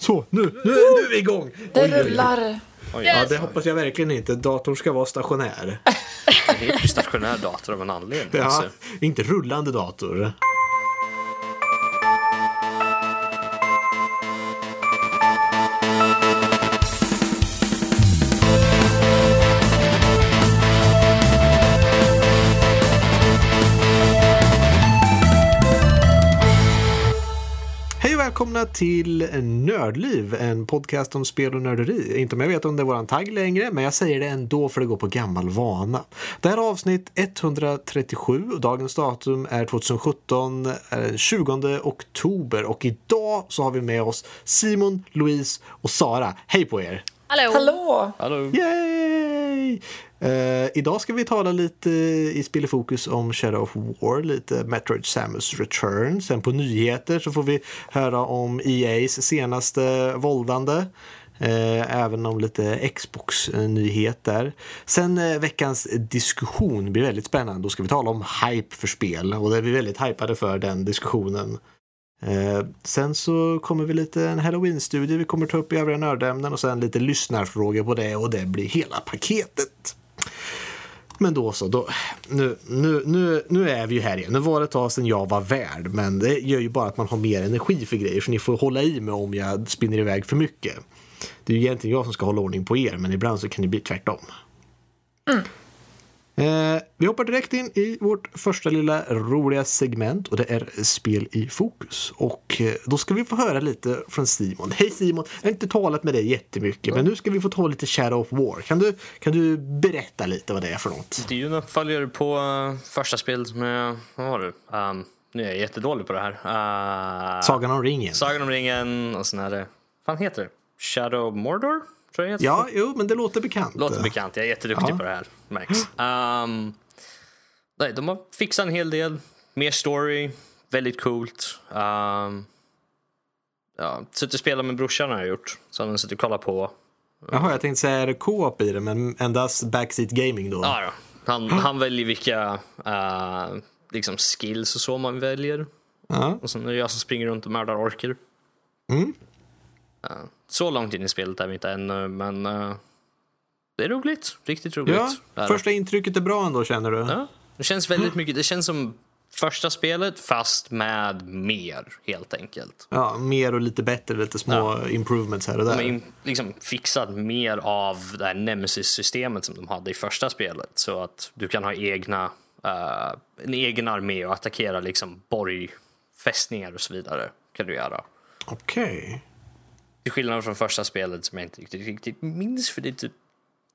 Så, nu, nu, nu är vi igång! Det Oj, oj, oj. rullar. Ja, det hoppas jag verkligen inte. Datorn ska vara stationär. Det heter ju stationär dator av en anledning. Ja, alltså. inte rullande dator. Välkomna till Nördliv, en podcast om spel och nörderi. Inte om jag vet om det är våran tagg längre, men jag säger det ändå för det går på gammal vana. Det här är avsnitt 137 och dagens datum är 2017, 20 eh, oktober och idag så har vi med oss Simon, Louise och Sara. Hej på er! Hallå! Hallå! Hallå? Yay! Eh, idag ska vi tala lite i Spelefokus om Shadow of War, lite Metroid Samus Return. Sen på nyheter så får vi höra om EAs senaste våldande. Eh, även om lite Xbox-nyheter. Sen eh, veckans diskussion blir väldigt spännande. Då ska vi tala om hype för spel och det är vi väldigt hypade för den diskussionen. Eh, sen så kommer vi lite en halloween-studie vi kommer ta upp i övriga nördämnen och sen lite lyssnarfrågor på det och det blir hela paketet. Men då så, då, nu, nu, nu, nu är vi ju här igen. Nu var det ett tag sedan jag var värd, men det gör ju bara att man har mer energi för grejer, så ni får hålla i mig om jag spinner iväg för mycket. Det är ju egentligen jag som ska hålla ordning på er, men ibland så kan det bli tvärtom. Mm. Eh, vi hoppar direkt in i vårt första lilla roliga segment och det är spel i fokus. Och eh, då ska vi få höra lite från Simon. Hej Simon! Jag har inte talat med dig jättemycket men nu ska vi få ta lite Shadow of War. Kan du, kan du berätta lite vad det är för något? Det är ju en uppföljare på uh, första spelet med, vad var det? Um, nu är jag jättedålig på det här. Uh, Sagan om ringen? Sagan om ringen och sen är det, vad fan heter det? Shadow Mordor? Tror jag. Ja, jo, men det låter bekant. Låter bekant, jag är jätteduktig Ja. på det här, märks. Um, nej, de har fixat en hel del, mer story, väldigt coolt. Um, ja, suttit och spelat med brorsan har jag gjort, så han suttit och kollat på. Jaha, jag tänkte säga är det co-op i det, men endast backseat gaming då? Ja, då. Han, han väljer vilka uh, liksom skills och så man väljer. Ja. Och sen är det jag som springer runt och mördar orker. Mm. Så långt in i spelet är vi inte ännu, men uh, det är roligt. Riktigt roligt. ja, första intrycket är bra ändå känner du? Ja, det känns väldigt mycket. Det känns som första spelet fast med mer helt enkelt. Ja, mer och lite bättre, lite små Ja. improvements här och där. De har liksom fixat mer av det här nemesis-systemet som de hade i första spelet. Så att du kan ha egna, eh, en egen armé och attackera liksom borgfästningar och så vidare. kan du göra. Okej. Till skillnad från första spelet som jag inte riktigt, riktigt minns för det är typ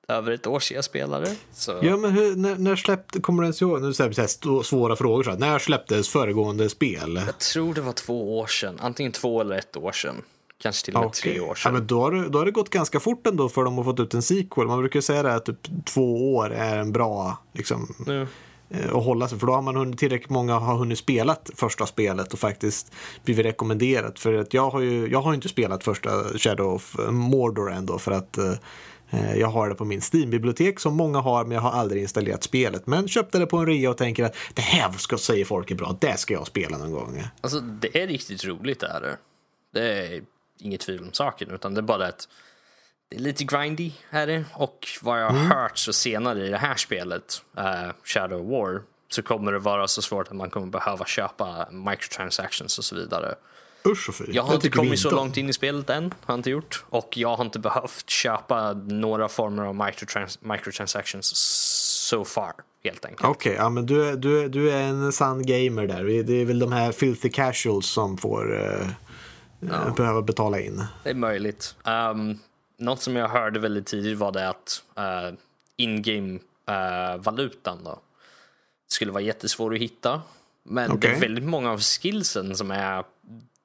över ett år sedan jag spelade. Så. Ja, men hur, när, när släppte, kommer du ens ihåg, nu säger vi svåra frågor, så här, när släpptes föregående spel? Jag tror det var två år sedan, antingen två eller ett år sedan. Kanske till och med tre Okej. år Ja, sedan. men då, har det, då har det gått ganska fort ändå för dem att fått ut en sequel. Man brukar säga det att typ två år är en bra liksom, Nu. Eh, och hålla sig. För då har man hunnit, tillräckligt många har hunnit spela första spelet och faktiskt blivit rekommenderat. För att jag har ju jag har inte spelat första Shadow of eh, Mordor ändå för att eh, eh, jag har det på min Steam-bibliotek som många har men jag har aldrig installerat spelet. Men köpte det på en rea och tänker att det här ska, säger folk är bra, det ska jag spela någon gång. Alltså det är riktigt roligt det här. Det är inget tvivel om saken utan det är bara att det är lite grindy är det och vad jag har hört så senare i det här spelet, eh, Shadow War, så kommer det vara så svårt att man kommer behöva köpa microtransactions och så vidare. Usch och fy. Jag har Det inte kommit så långt in i spelet än, har jag inte gjort. Och jag har inte behövt köpa några former av microtrans microtransactions so far, helt enkelt. Okej, ja, men du, är- du, du är en sann gamer där. Det är väl de här filthy casuals som får eh, eh, behöva betala in. Det är möjligt. Um, något som jag hörde väldigt tidigt var det att uh, in-game uh, valutan då skulle vara jättesvår att hitta. Men det Okej. är väldigt många av skillsen som är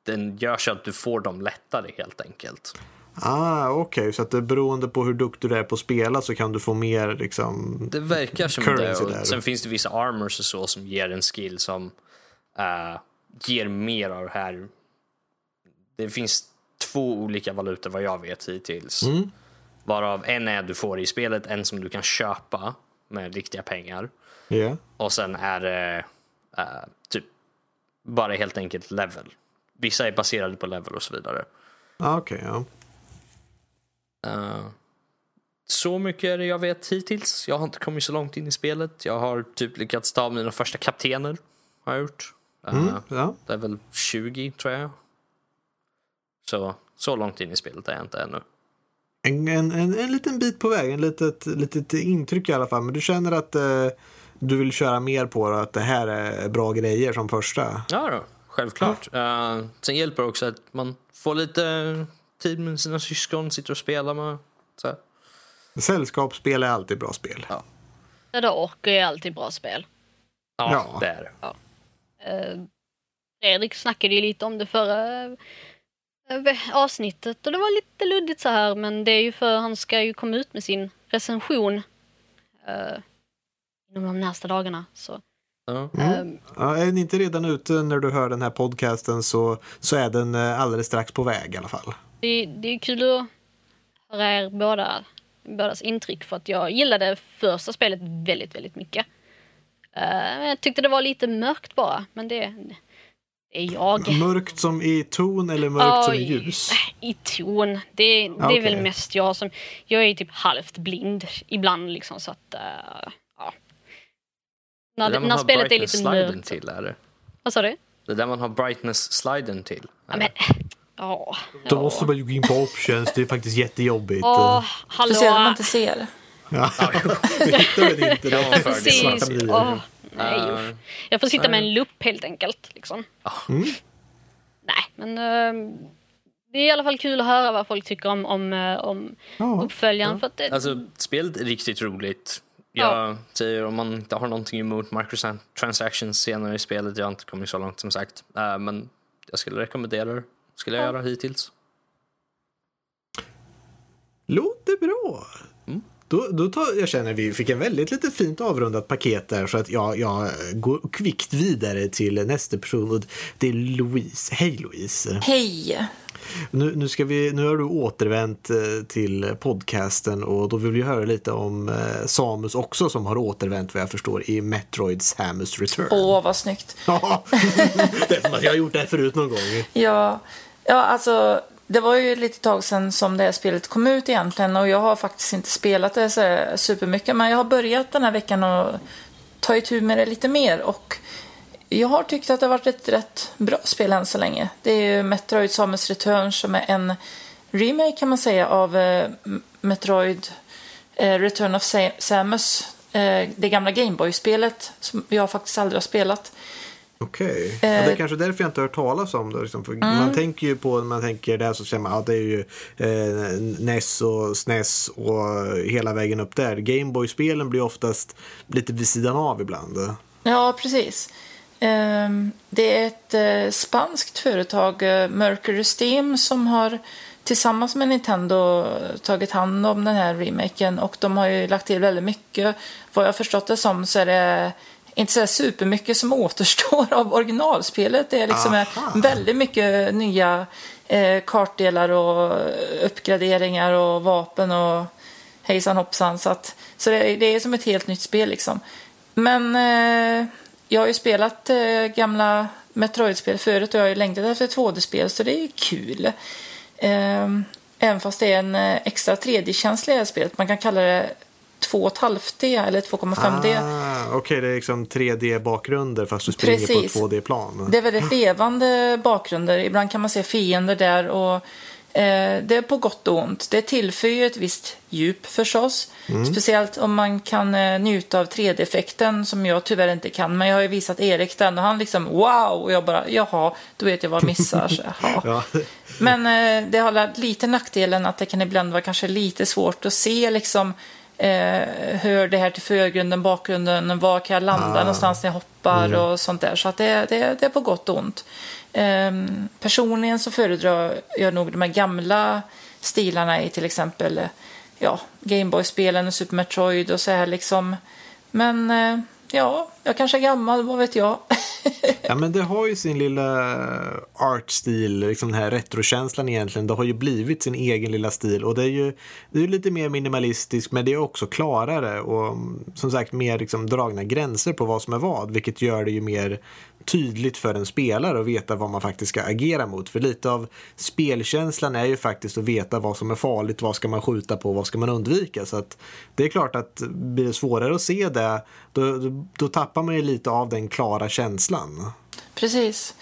den gör så att du får dem lättare helt enkelt. Ah, Okej, så att det beroende på hur duktig du är på att spela så kan du få mer liksom... Det verkar som det. Där. Och sen finns det vissa armors och så som ger en skill som uh, ger mer av det här. Det finns två olika valutor vad jag vet hittills. Mm. Varav en är du får i spelet, en som du kan köpa med riktiga pengar. Ja. Och sen är det eh, typ bara helt enkelt level. Vissa är baserade på level och så vidare. Ah, Okej, ja. Eh, så mycket är det jag vet hittills. Jag har inte kommit så långt in i spelet. Jag har typ lyckats ta mina första kaptener. Har jag gjort. Eh, Mm, ja. Det är väl 20 tror jag. Så, så långt in i spelet är jag inte ännu. En, en, en, en liten bit på vägen, ett litet, litet intryck i alla fall. Men du känner att eh, du vill köra mer på det, att det här är bra grejer som första? Ja då, självklart. Eh, sen hjälper det också att man får lite tid med sina syskon, sitter och spelar med. Så. här. Sällskapsspel är alltid bra spel. Det där orkar är alltid bra spel. Ja, Ja. det är det. Eh, Fredrik snackade ju lite om det förra avsnittet och det var lite luddigt så här men det är ju för han ska ju komma ut med sin recension eh, inom de närmsta dagarna. Så, Ja. eh, Ja, är den inte redan ute när du hör den här podcasten så, så är den eh, alldeles strax på väg i alla fall. det, det är kul att höra er båda, bådas intryck för att jag gillade första spelet väldigt, väldigt mycket. Eh, jag tyckte det var lite mörkt bara, men det, det är jag. Mörkt som i ton eller mörkt som i ljus? I ton. Det, det är Okej. väl mest jag som... Jag är typ halvt blind ibland liksom så att... eh, ja. Det är När, när har spelet är lite mörkt. till, är det? Vad sa du? Det är där man har brightness-sliden till. Ja, men, ja. Då ja. måste man ju gå in på options, det är faktiskt jättejobbigt. Åh, Speciellt om man hallå! inte ser. Ja, vi hittar väl inte Det Precis. Åh, nej, Eh, usch. Jag får sitta med en lupp helt enkelt. Liksom. Mm. Nej, men eh, det är i alla fall kul att höra vad folk tycker om, om, eh, om Ja. uppföljaren. För att det, Alltså, spelet är riktigt roligt. Jag säger om man inte har någonting emot microtransactions senare i spelet. Jag har inte kommit så långt som sagt. Eh, men jag skulle rekommendera det. Skulle jag Ja. göra hittills. Låter bra. Mm. Då, då tar, jag känner vi fick en väldigt lite fint avrundat paket där så att jag, jag går kvickt vidare till nästa person och det är Louise. Hej Louise! Hej! Nu, nu, ska vi, nu har du återvänt eh, till podcasten och då vill vi höra lite om eh, Samus också som har återvänt vad jag förstår i Metroid Samus Return. Åh, vad snyggt. Ja, det är som att jag har gjort det här förut någon gång. Ja, ja, alltså det var ju lite tag sedan som det här spelet kom ut egentligen och jag har faktiskt inte spelat det så supermycket men jag har börjat den här veckan och ta itu med det lite mer och jag har tyckt att det har varit ett rätt bra spel än så länge. Det är ju Metroid Samus Return som är en remake kan man säga av eh, Metroid eh, Return of Samus. Eh, det gamla Gameboy-spelet som jag faktiskt aldrig har spelat. Okej, ja, Eh. det är kanske därför jag inte har hört talas om det. Liksom. För Mm. Man tänker ju på, när man tänker det så säger man att ja, det är ju eh, NES och SNES och hela vägen upp där. Gameboy-spelen blir oftast lite vid sidan av ibland. Ja, precis. Ehm, Det är ett eh, spanskt företag, eh, Mercury Steam, som har tillsammans med Nintendo tagit hand om den här remaken och de har ju lagt till väldigt mycket. Vad jag förstått det som så är det inte så supermycket som återstår av originalspelet. Det är liksom Aha. väldigt mycket nya eh, kartdelar och uppgraderingar och vapen och hejsan hoppsan. Så, att, så det, det är som ett helt nytt spel liksom. Men eh, jag har ju spelat eh, gamla Metroid-spel förut och jag har ju längtat efter ett 2D-spel så det är kul. Eh, även fast det är en eh, extra 3D-känsla i det här spelet. Man kan kalla det 2,5D eller 2,5D. Ah, Okej, det är liksom 3D-bakgrunder fast du springer Precis. på ett 2D-plan. Det är väldigt levande bakgrunder. Ibland kan man se fiender där och eh, det är på gott och ont. Det tillför ju ett visst djup förstås. Speciellt om man kan eh, njuta av 3D-effekten som jag tyvärr inte kan. Men jag har ju visat Erik den och han liksom wow och jag bara jaha, då vet jag vad jag missar. Så. Ja. Men eh, det har lite nackdelen att det kan ibland vara kanske lite svårt att se liksom eh, hör det här till förgrunden, bakgrunden, var kan jag landa Ah. någonstans när jag hoppar och sånt där. Så att det, det, det är på gott och ont. Ehm, personligen så föredrar jag nog de här gamla stilarna i till exempel eh, ja, Gameboy-spelen och Super Metroid och så här liksom. Men eh, ja, jag kanske är gammal, vad vet jag. Ja, men det har ju sin lilla artstil, liksom den här retrokänslan egentligen. Det har ju blivit sin egen lilla stil och det är ju det är lite mer minimalistiskt men det är också klarare och som sagt mer liksom dragna gränser på vad som är vad vilket gör det ju mer tydligt för en spelare att veta vad man faktiskt ska agera mot. För lite av spelkänslan är ju faktiskt att veta vad som är farligt, vad ska man skjuta på, vad ska man undvika. Så att det är klart att blir det svårare att se det, då, då, då tappar man ju lite av den klara känslan. Precis.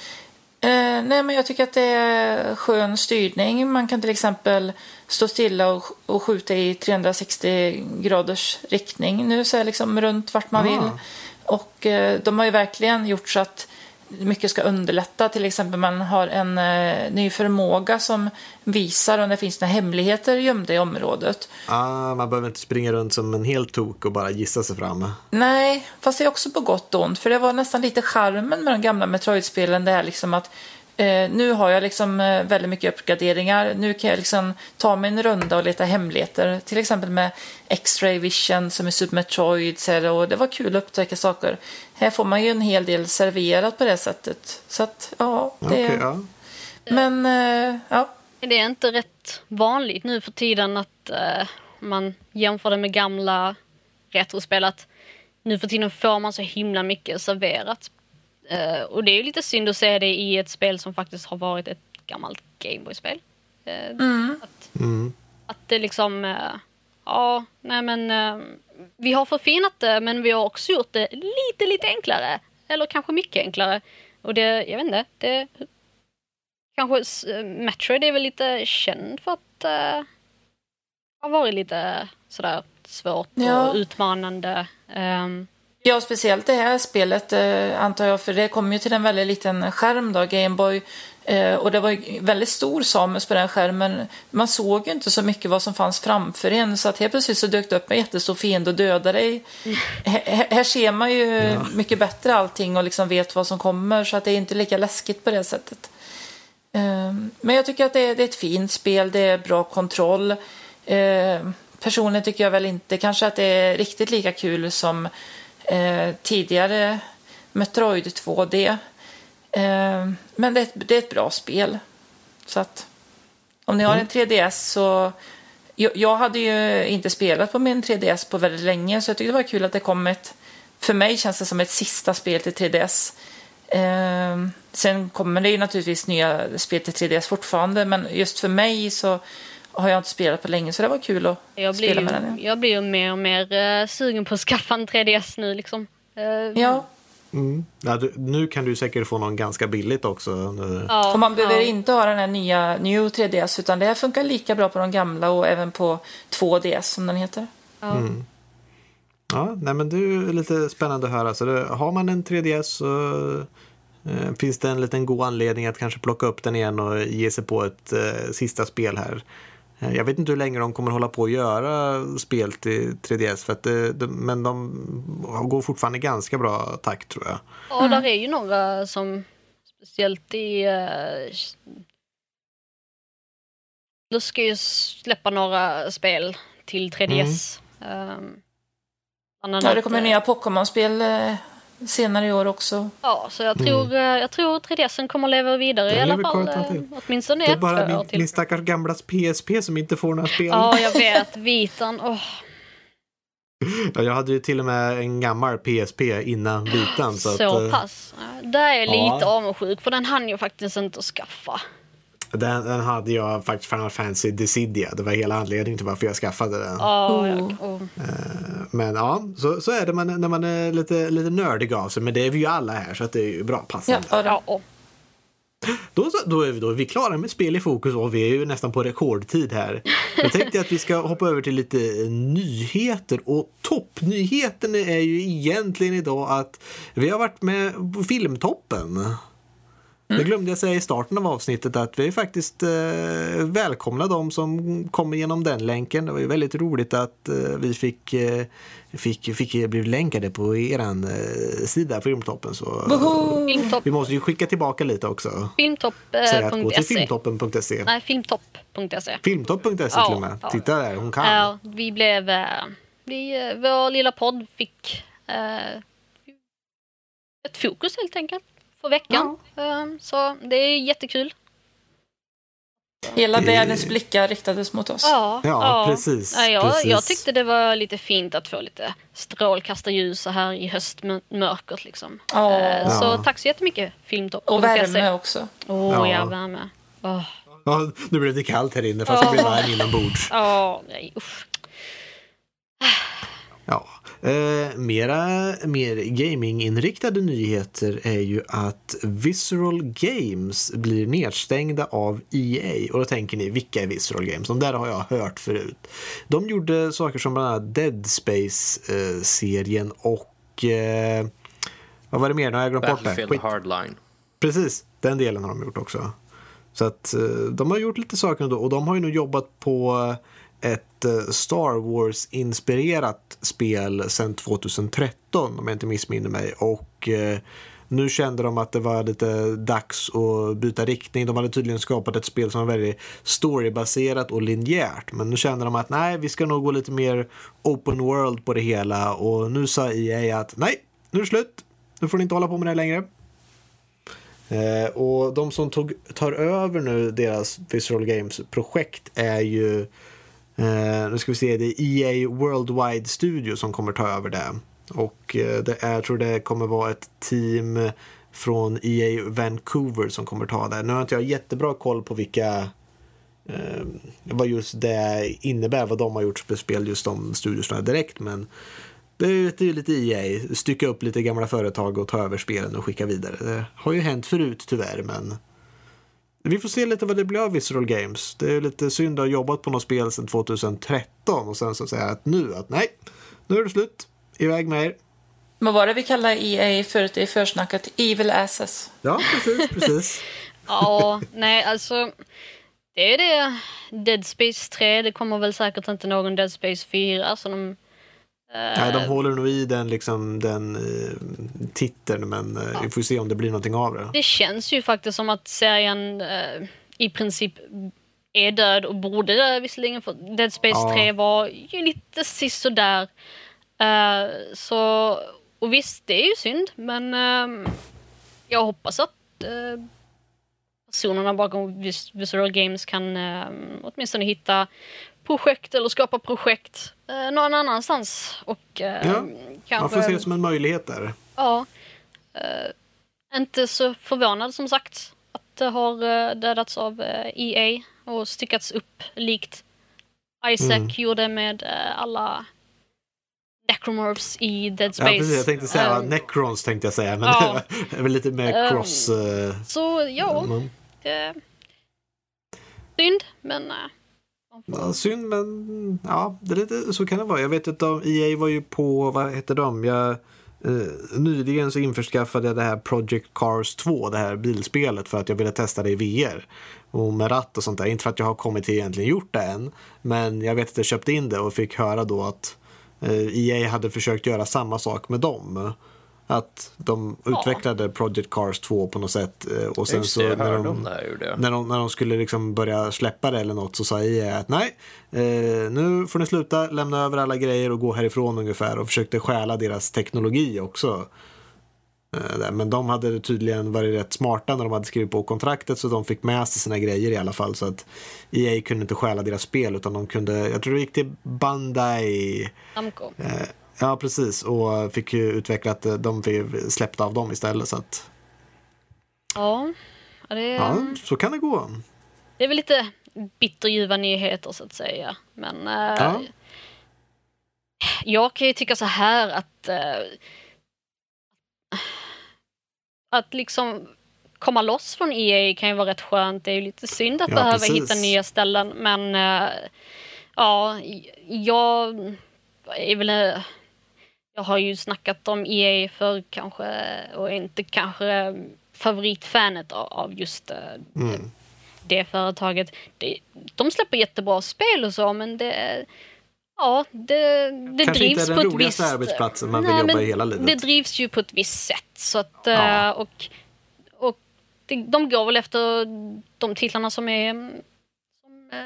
Eh, nej, men jag tycker att det är skön styrning. Man kan till exempel stå stilla och, och skjuta i 360 graders riktning nu, så är liksom runt vart man Ah. vill. Och eh, de har ju verkligen gjort så att mycket ska underlätta. Till exempel man har en eh, ny förmåga som visar om det finns några hemligheter gömda i området. Ah, man behöver inte springa runt som en helt tok och bara gissa sig fram. Nej, fast det är också på gott och ont. För det var nästan lite charmen med de gamla Metroid-spelen. Det är liksom att eh, nu har jag liksom eh, väldigt mycket uppgraderingar. Nu kan jag liksom ta mig en runda och leta hemligheter. Till exempel med X-ray vision som i Super Metroid. så är Och det var kul att upptäcka saker. Här får man ju en hel del serverat på det sättet. Så att, ja. Det, Okej, ja. Men, eh, ja. Det är inte rätt vanligt nu för tiden att eh, man jämför det med gamla retrospel. Att nu för tiden får man så himla mycket serverat. Eh, och det är ju lite synd att se det i ett spel som faktiskt har varit ett gammalt Gameboy-spel. Eh, att, Mm. att det liksom, eh, ja, nej men vi har förfinat det men vi har också gjort det lite, lite enklare. Eller kanske mycket enklare. Och det, jag vet inte, det kanske Metroid är väl lite känd för att uh, ha varit lite sådär svårt Ja. och utmanande. Ehm, Ja, speciellt det här spelet eh, antar jag, för det kom ju till en väldigt liten skärm då, Gameboy. Eh, och det var väldigt stor Samus på den skärmen. Man såg ju inte så mycket vad som fanns framför en, så att helt plötsligt så dök det upp en jättestor fiende och dödade dig. Här, här- här ser man ju mycket bättre allting och liksom vet vad som kommer, så att det är inte lika läskigt på det sättet. Eh, men jag tycker att det är, det är ett fint spel, det är bra kontroll. Personligen tycker jag väl inte kanske att det är riktigt lika kul som eh, tidigare Metroid 2D. Eh, men det är, ett, det är ett bra spel. Så att om ni har en 3DS så... Jag, jag hade ju inte spelat på min 3DS på väldigt länge så jag tyckte det var kul att det kom ett... För mig känns det som ett sista spel till 3DS. Eh, sen kommer det ju naturligtvis nya spel till 3DS fortfarande men just för mig så har jag inte spelat på länge så det var kul att jag, blir spela med den. ju, jag blir ju mer och mer eh, sugen på att skaffa en 3DS nu liksom. Eh, Ja, Mm. Ja, du, nu kan du säkert få någon ganska billigt också. Ja, Och man behöver ja. inte ha den här nya New 3DS utan det här funkar lika bra på de gamla och även på 2DS som den heter. Ja. Ja, nej, men det är lite spännande att höra. Så det, har man en 3DS så eh, finns det en liten god anledning att kanske plocka upp den igen och ge sig på ett eh, sista spel här. Eh, Jag vet inte hur länge de kommer hålla på att göra spel till 3DS, för att det, det, men de går fortfarande i ganska bra takt tror jag. Ja, där är ju några som speciellt i... Uh, de ska ju släppa några spel till 3DS. Um, bland Ja, det kommer eh, nya Pokémon-spel eh, senare i år också. Ja, så jag tror, eh, jag tror 3DSen kommer att leva vidare i Den alla lever kvar fall. ett eh. Åtminstone Det är ett bara min, till. min stackars gamla PSP som inte får några spel. Ja, jag vet. Vitan. åh Ja, jag hade ju till och med en gammal PSP innan Vitan. Så, så att, eh, pass. Där är jag ja. lite avundsjuk för den hann jag faktiskt inte att skaffa. Den, den hade jag faktiskt Final Fantasy Dissidia. Det var hela anledningen till varför jag skaffade den. Ja, Oh. jag, oh. Men ja, så, så är det man, när man är lite, lite nördig av sig. Men det är vi ju alla här så att det är ju bra passande. ja. Då, då, är vi, då är vi klara med spel i fokus och vi är ju nästan på rekordtid här. Jag tänkte att vi ska hoppa över till lite nyheter och toppnyheten är ju egentligen idag att vi har varit med på Filmtoppen. Det glömde jag säga i starten av avsnittet att vi faktiskt eh, välkomnar de som kommer genom den länken. Det var ju väldigt roligt att eh, vi fick, eh, fick, fick bli länkade på eran eh, sida Filmtoppen. Så, Woho! Filmtopp, vi måste ju skicka tillbaka lite också. Säga att gå till filmtopp.se. filmtoppen.se. Nej, filmtopp.se. Filmtopp.se Ja, till och med. ja. Titta där, hon kan. Ja, vi blev... eh, Vi, eh, vår lilla podd fick eh, ett fokus helt enkelt för veckan. Eh, Så det är jättekul. Hela Det- världens blickar riktades mot oss. Ja, Ja, precis, Ja, jag, precis. jag tyckte det var lite fint att få lite strålkastarljus så här i höstmörkret liksom. Ja. Eh, Så Ja. tack så jättemycket Filmtopp. Och jag värme också. Åh Ja. ja, värme. Åh, Ja, nu blev det kallt här inne fast det blev Åh. varmt inombords. åh, nej usch. Eh, mera mer gaminginriktade nyheter är ju att Visceral Games blir nedstängda av EA. Och då tänker ni, vilka är Visceral Games? De där har jag hört förut. De gjorde saker som bland annat Dead Space-serien och eh, vad var det mer? Nu har jag glömt bort det. Battlefield. Hardline. Precis, den delen har de gjort också. Så att eh, de har gjort lite saker ändå och de har ju nu jobbat på ett eh, Star Wars-inspirerat spel sedan 2013 om jag inte missminner mig. Och eh, nu kände de att det var lite dags att byta riktning. De hade tydligen skapat ett spel som var väldigt storybaserat och linjärt. Men nu kände de att nej, vi ska nog gå lite mer open world på det hela. Och nu sa EA att nej, nu är det slut. Nu får ni inte hålla på med det längre. Eh, och de som tog, tar över nu deras Visual Games-projekt är ju eh, nu ska vi se, det är EA Worldwide Studio som kommer ta över det. Och eh, det är, jag tror det kommer vara ett team från EA Vancouver som kommer ta det. Nu har inte jag jättebra koll på vilka eh, vad just det innebär, vad de har gjort för spel, just de studiosarna direkt. Men det är ju- det är ju lite EA, stycka upp lite gamla företag och ta över spelen och skicka vidare. Det har ju hänt förut tyvärr, men vi får se lite vad det blir av Visceral Games. Det är lite synd att ha jobbat på något spel sedan 2013 och sen så säga att nu, att nej, nu är det slut. Iväg med er. Vad var det vi kallade EA förut i försnacket? Evil asses. Ja, precis, precis. Ja, nej alltså. Det är det. Dead Space 3, det kommer väl säkert inte någon Dead Space 4 så de... eh, Nej, de håller nog i den, liksom, den eh, titeln, men eh, vi får se om det blir någonting av det. Det känns ju faktiskt som att serien eh, i princip är död och borde dö visserligen för Dead Space Ja. 3 var ju lite sisådär. Uh, så, och visst, det är ju synd men eh, jag hoppas att eh, personerna bakom Vis- Visual Games kan eh, åtminstone hitta projekt eller skapa projekt eh, någon annanstans. Och eh, Ja, Man kanske... får se det som en möjlighet där. Ja. Eh, inte så förvånad som sagt att det har uh, dödats av eh, EA och styckats upp likt Isaac Mm. gjorde med eh, alla necromorphs i Dead Ja, Space. precis. Jag tänkte säga Eh, Necrons tänkte jag säga, men Ja. det är väl lite mer cross. eh, Så ja, mm. synd men... Ja, synd, men ja, det är lite, så kan det vara. Jag vet att de, EA var ju på, vad hette de? Jag, eh, nyligen så införskaffade jag det här Project Cars 2, det här bilspelet, för att jag ville testa det i VR. Och med ratt och sånt där. Inte för att jag har kommit till egentligen gjort det än. Men jag vet att jag köpte in det och fick höra då att eh, EA hade försökt göra samma sak med dem. Att de Ja. utvecklade Project Cars 2 på något sätt. eh, Och sen så när de, när de, när de skulle liksom börja släppa det eller något så sa EA att nej, eh, nu får ni sluta lämna över alla grejer och gå härifrån ungefär och försökte stjäla deras teknologi också. Eh. Men de hade tydligen varit rätt smarta när de hade skrivit på kontraktet så de fick med sig sina grejer i alla fall så att EA kunde inte stjäla deras spel utan de kunde, jag tror det gick till Bandai Namco. Eh, Ja, precis. Och fick ju utvecklat, eh, de fick släppta av dem istället. Så att, Ja, ja, det, ja, så kan det gå. det är väl lite bitterljuva nyheter så att säga. Men eh, Ja. jag kan ju tycka så här att eh, att liksom komma loss från EA kan ju vara rätt skönt. Det är ju lite synd att Ja, behöva precis. hitta nya ställen men eh, ja, jag är väl eh, jag har ju snackat om EA för kanske och inte kanske favoritfanet av, just eh, Mm. det företaget. De släpper jättebra spel och så, men det... Ja, det, det Kanske inte drivs är på den ett roligaste visst... arbetsplatsen man vill Nej, jobba men i hela livet. Det drivs ju på ett visst sätt. Så att, eh, Ja. och, och det, de går väl efter de titlarna som, är, som eh,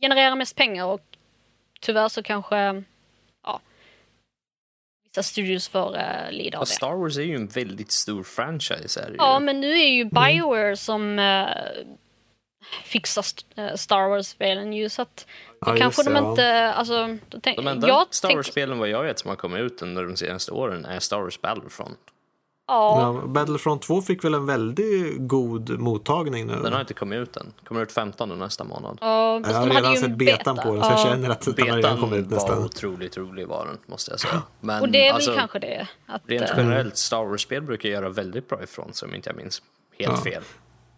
genererar mest pengar och tyvärr så kanske vissa studios får uh, lida av det. Star Wars är ju en väldigt stor franchise. Är ju. Ja, men nu är ju Mm. Bioware som eh, fixa st- eh, Star Wars-spelen ju så att Ja, kanske de ja. inte, alltså, då De enda jag Star Wars-spelen vad jag vet som har kommit ut under de senaste åren är Star Wars Battlefront. Ja, Ja, Battlefront 2 fick väl en väldigt god mottagning nu. Den har inte kommit ut än. Kommer ut 15 nästa månad. ja, jag har redan sett betan beta. på den så jag Ja. känner att den har redan kommit Betan ut var nästan. otroligt rolig var den, måste jag säga. Men Och det är väl alltså, kanske det. Att, rent eh, generellt, Star Wars-spel brukar göra väldigt bra ifrån sig om inte jag minns helt Ja. fel.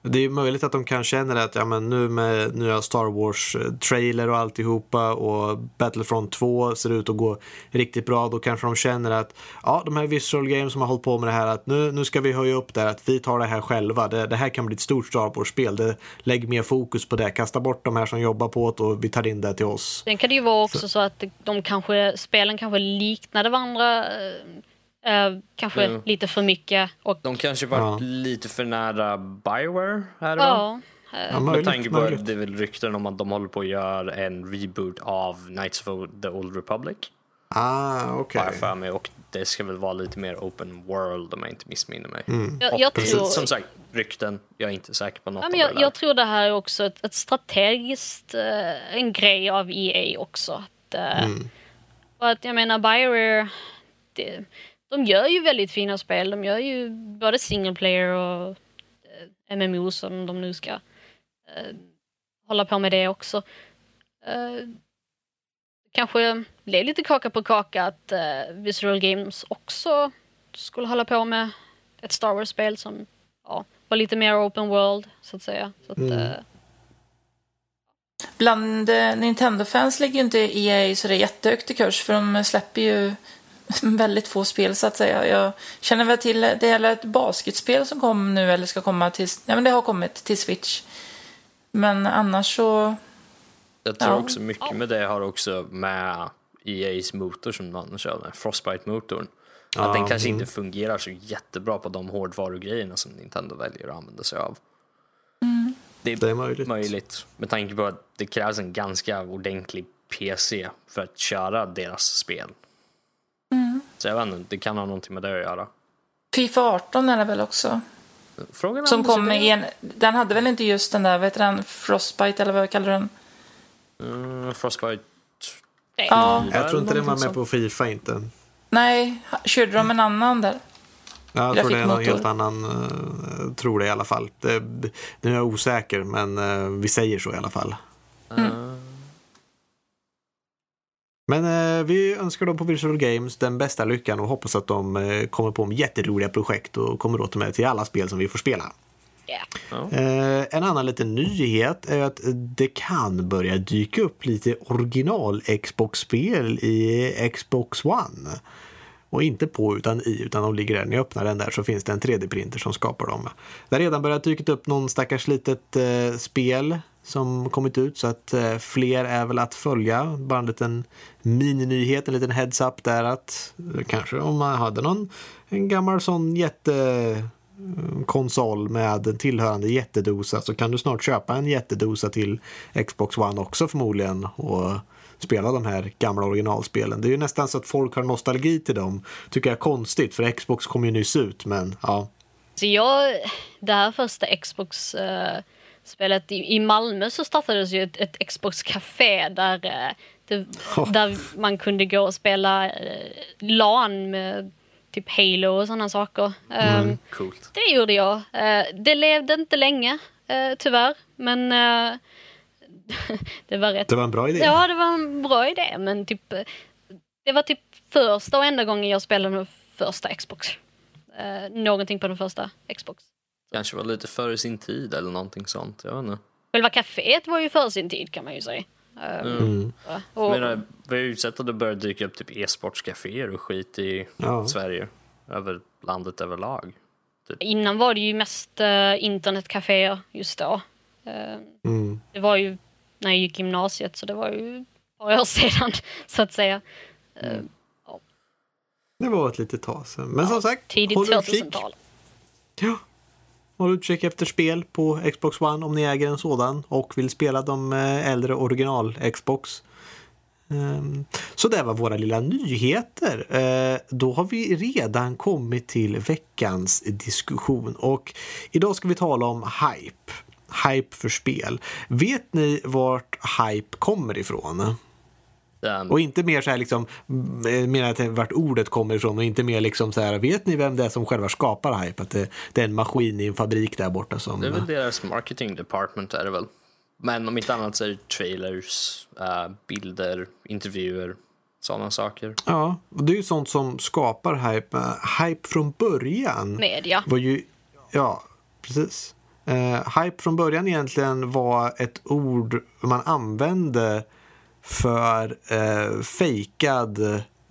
Det är möjligt att de kan känna att ja, men nu med nya Star Wars-trailer och alltihopa och Battlefront 2 ser ut att gå riktigt bra. Då kanske de känner att ja, de här Visual Games som har hållit på med det här att nu, nu ska vi höja upp det här, att vi tar det här själva. Det, det här kan bli ett stort Star Wars-spel. Lägg mer fokus på det. Kasta bort de här som jobbar på det och vi tar in det till oss. Sen kan det ju vara också så, att de kanske, spelen kanske liknade varandra. Eh, eh, kanske Mm. lite för mycket. Och, De kanske varit Ja. lite för nära Bioware här ja, Ja, Med tanke på möjligt. att det är väl rykten om att de håller på att göra en reboot av Knights of the Old Republic. Ah, okej. Jag för mig. Och det ska väl vara lite mer open world om jag inte missminner mig. jag, jag, Precis, tror, Som sagt, rykten. Jag är inte säker på något ja, av men det jag, där. jag tror det här är också ett, ett strategiskt eh, en grej av EA också. Att, eh, och att jag menar Bioware, det, de gör ju väldigt fina spel. De gör ju både single player och eh, MMOs om de nu ska eh, hålla på med det också. Eh, kanske blev lite kaka på kaka att eh, Visual Games också skulle hålla på med ett Star Wars-spel som ja, var lite mer open world, så att säga. Så att, eh, Bland eh, Nintendo-fans ligger ju inte EA så det är jättehögt i kurs för de släpper ju väldigt få spel så att säga. Jag känner väl till, det gäller ett basketspel som kom nu eller ska komma till, ja men det har kommit till Switch. Men annars så, Jag tror Ja. också mycket med det har också med EA's motor som man kör med, Frostbite-motorn. Ja, att den kanske mm. inte fungerar så jättebra på de hårdvarugrejerna som Nintendo väljer att använda sig av. Det är, Det är möjligt. möjligt med tanke på att det krävs en ganska ordentlig PC för att köra deras spel. Så jag vet inte, det kan ha någonting med det att göra. Fifa 18 är det väl också. Frågan Som kom i en, den hade väl inte just den där, vad heter den, Frostbite eller vad kallar du den? Mm, Frostbite det- Ja, Jag tror inte den var med på Fifa inte. nej, körde de en annan där? Jag tror det är någon helt annan, uh, tror det i alla fall. Det, nu är jag osäker, men eh, vi säger så i alla fall. Men eh, vi önskar dem på Visual Games den bästa lyckan och hoppas att de eh, kommer på med jätteroliga projekt och kommer åt med till alla spel som vi får spela. Ja. Eh, en annan liten nyhet är att det kan börja dyka upp lite original Xbox-spel i Xbox One. Och inte på utan i, utan de ligger där. När ni öppnar den där så finns det en 3D-printer som skapar dem. Det har redan börjat dyka upp någon stackars litet eh, spel som kommit ut så att eh, fler är väl att följa. Bara en liten mininyhet, en liten heads-up där att eh, kanske om man hade någon en gammal sån jättekonsol eh, med en tillhörande jättedosa så kan du snart köpa en jättedosa till Xbox One också förmodligen och spela de här gamla originalspelen. Det är ju nästan så att folk har nostalgi till dem. Tycker jag är konstigt för Xbox kom ju nyss ut men ja. Så jag, det här första Xbox... Xbox-spelet i, i Malmö så startades ju ett, ett Xbox-café där, eh, det, där man kunde gå och spela eh, LAN med typ Halo och sådana saker. Eh, Coolt. Det gjorde jag. Eh, det levde inte länge, eh, tyvärr, men eh, det var rätt Det var en bra idé. Ja, det var en bra idé, men typ... Det var typ första och enda gången jag spelade med första Xbox. Någonting på den första Xbox. Kanske var lite före sin tid eller någonting sånt. Jag vet inte. Själva kaféet var ju för sin tid kan man ju säga. Eh, Mm. Jag och, menar, vi har ju sett att det börjar dyka upp typ e-sportscaféer och skit i Ja. Sverige. Över landet överlag. innan var det ju mest uh, internetcaféer just då. Eh, Mm. det var ju när jag gick gymnasiet, så det var ju ett par år sedan, så att säga. Eh, Det var ett litet tag sedan. Men som sagt, tidigt håll utkik. 2000-tal. Ja. Håll utkik efter spel på Xbox One om ni äger en sådan och vill spela de eh, äldre original Xbox. Ehm, så det var våra lilla nyheter. Eh, då har vi redan kommit till veckans diskussion och idag ska vi tala om hype. hype för spel. Vet ni vart hype kommer ifrån? Den, Och inte mer så här liksom, menar vart ordet kommer ifrån och inte mer liksom så här, vet ni vem det är som själva skapar hype? Att det, det är en maskin i en fabrik där borta som... det är väl deras marketing department är det väl. Men om inte annat så är det trailers, eh, bilder, intervjuer, sådana saker. Ja, och det är ju sånt som skapar hype. Eh, Hype från början Media. var ju, ja, precis. Uh, hype från början egentligen var ett ord man använde för eh, fejkad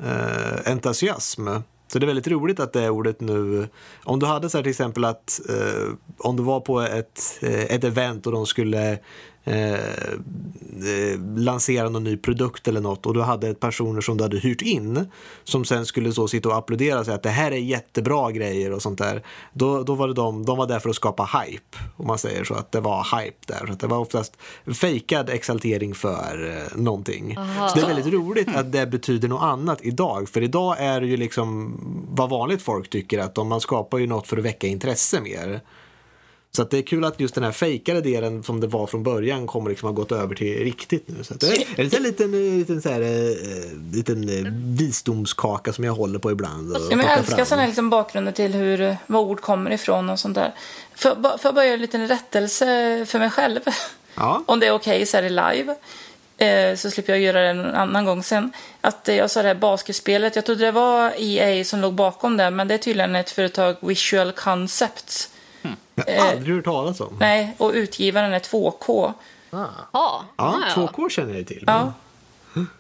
eh, entusiasm. Så det är väldigt roligt att det ordet nu, om du hade så här till exempel att eh, om du var på ett, eh, ett event och de skulle eh, lansera någon ny produkt eller något och du hade personer som du hade hyrt in som sen skulle så sitta och applådera och säga att det här är jättebra grejer och sånt där. Då, då var det de, de var där för att skapa hype, om man säger så, att det var hype där. Så att det var oftast fejkad exaltering för eh, någonting. Så det är väldigt roligt att det betyder något annat idag, för idag är det ju liksom vad vanligt folk tycker att om man skapar ju något för att väcka intresse mer. Så att det är kul att just den här fejkade delen som det var från början kommer liksom ha gått över till riktigt nu. Så det är en liten, liten, så här, eh, liten eh, visdomskaka som jag håller på ibland. och Ja, men jag älskar sådana liksom bakgrunder till hur, eh, var ord kommer ifrån och sånt där. Får jag bara göra en liten rättelse för mig själv? Ja. Om det är okej så är det live. Så slipper jag göra det en annan gång sen. Att jag sa det här basketspelet, jag trodde det var EA som låg bakom det, men det är tydligen ett företag Visual Concepts. Har aldrig hört talas om. Nej, och utgivaren är 2K. Ah. Ja, Ja, ja. 2K känner jag till. Ja.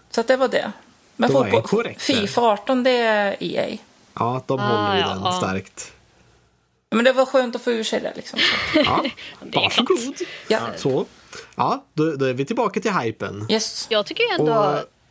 Så att det var det. Men Då fotboll, korrekt. Fifa 18 det är EA. Ja, de Ah, håller ju ja, den ja. starkt. Men det var skönt att få ur sig det liksom. Ja, varsågod. Ja. Så. Ja, då, då är vi tillbaka till hypen. Yes. Jag tycker ändå,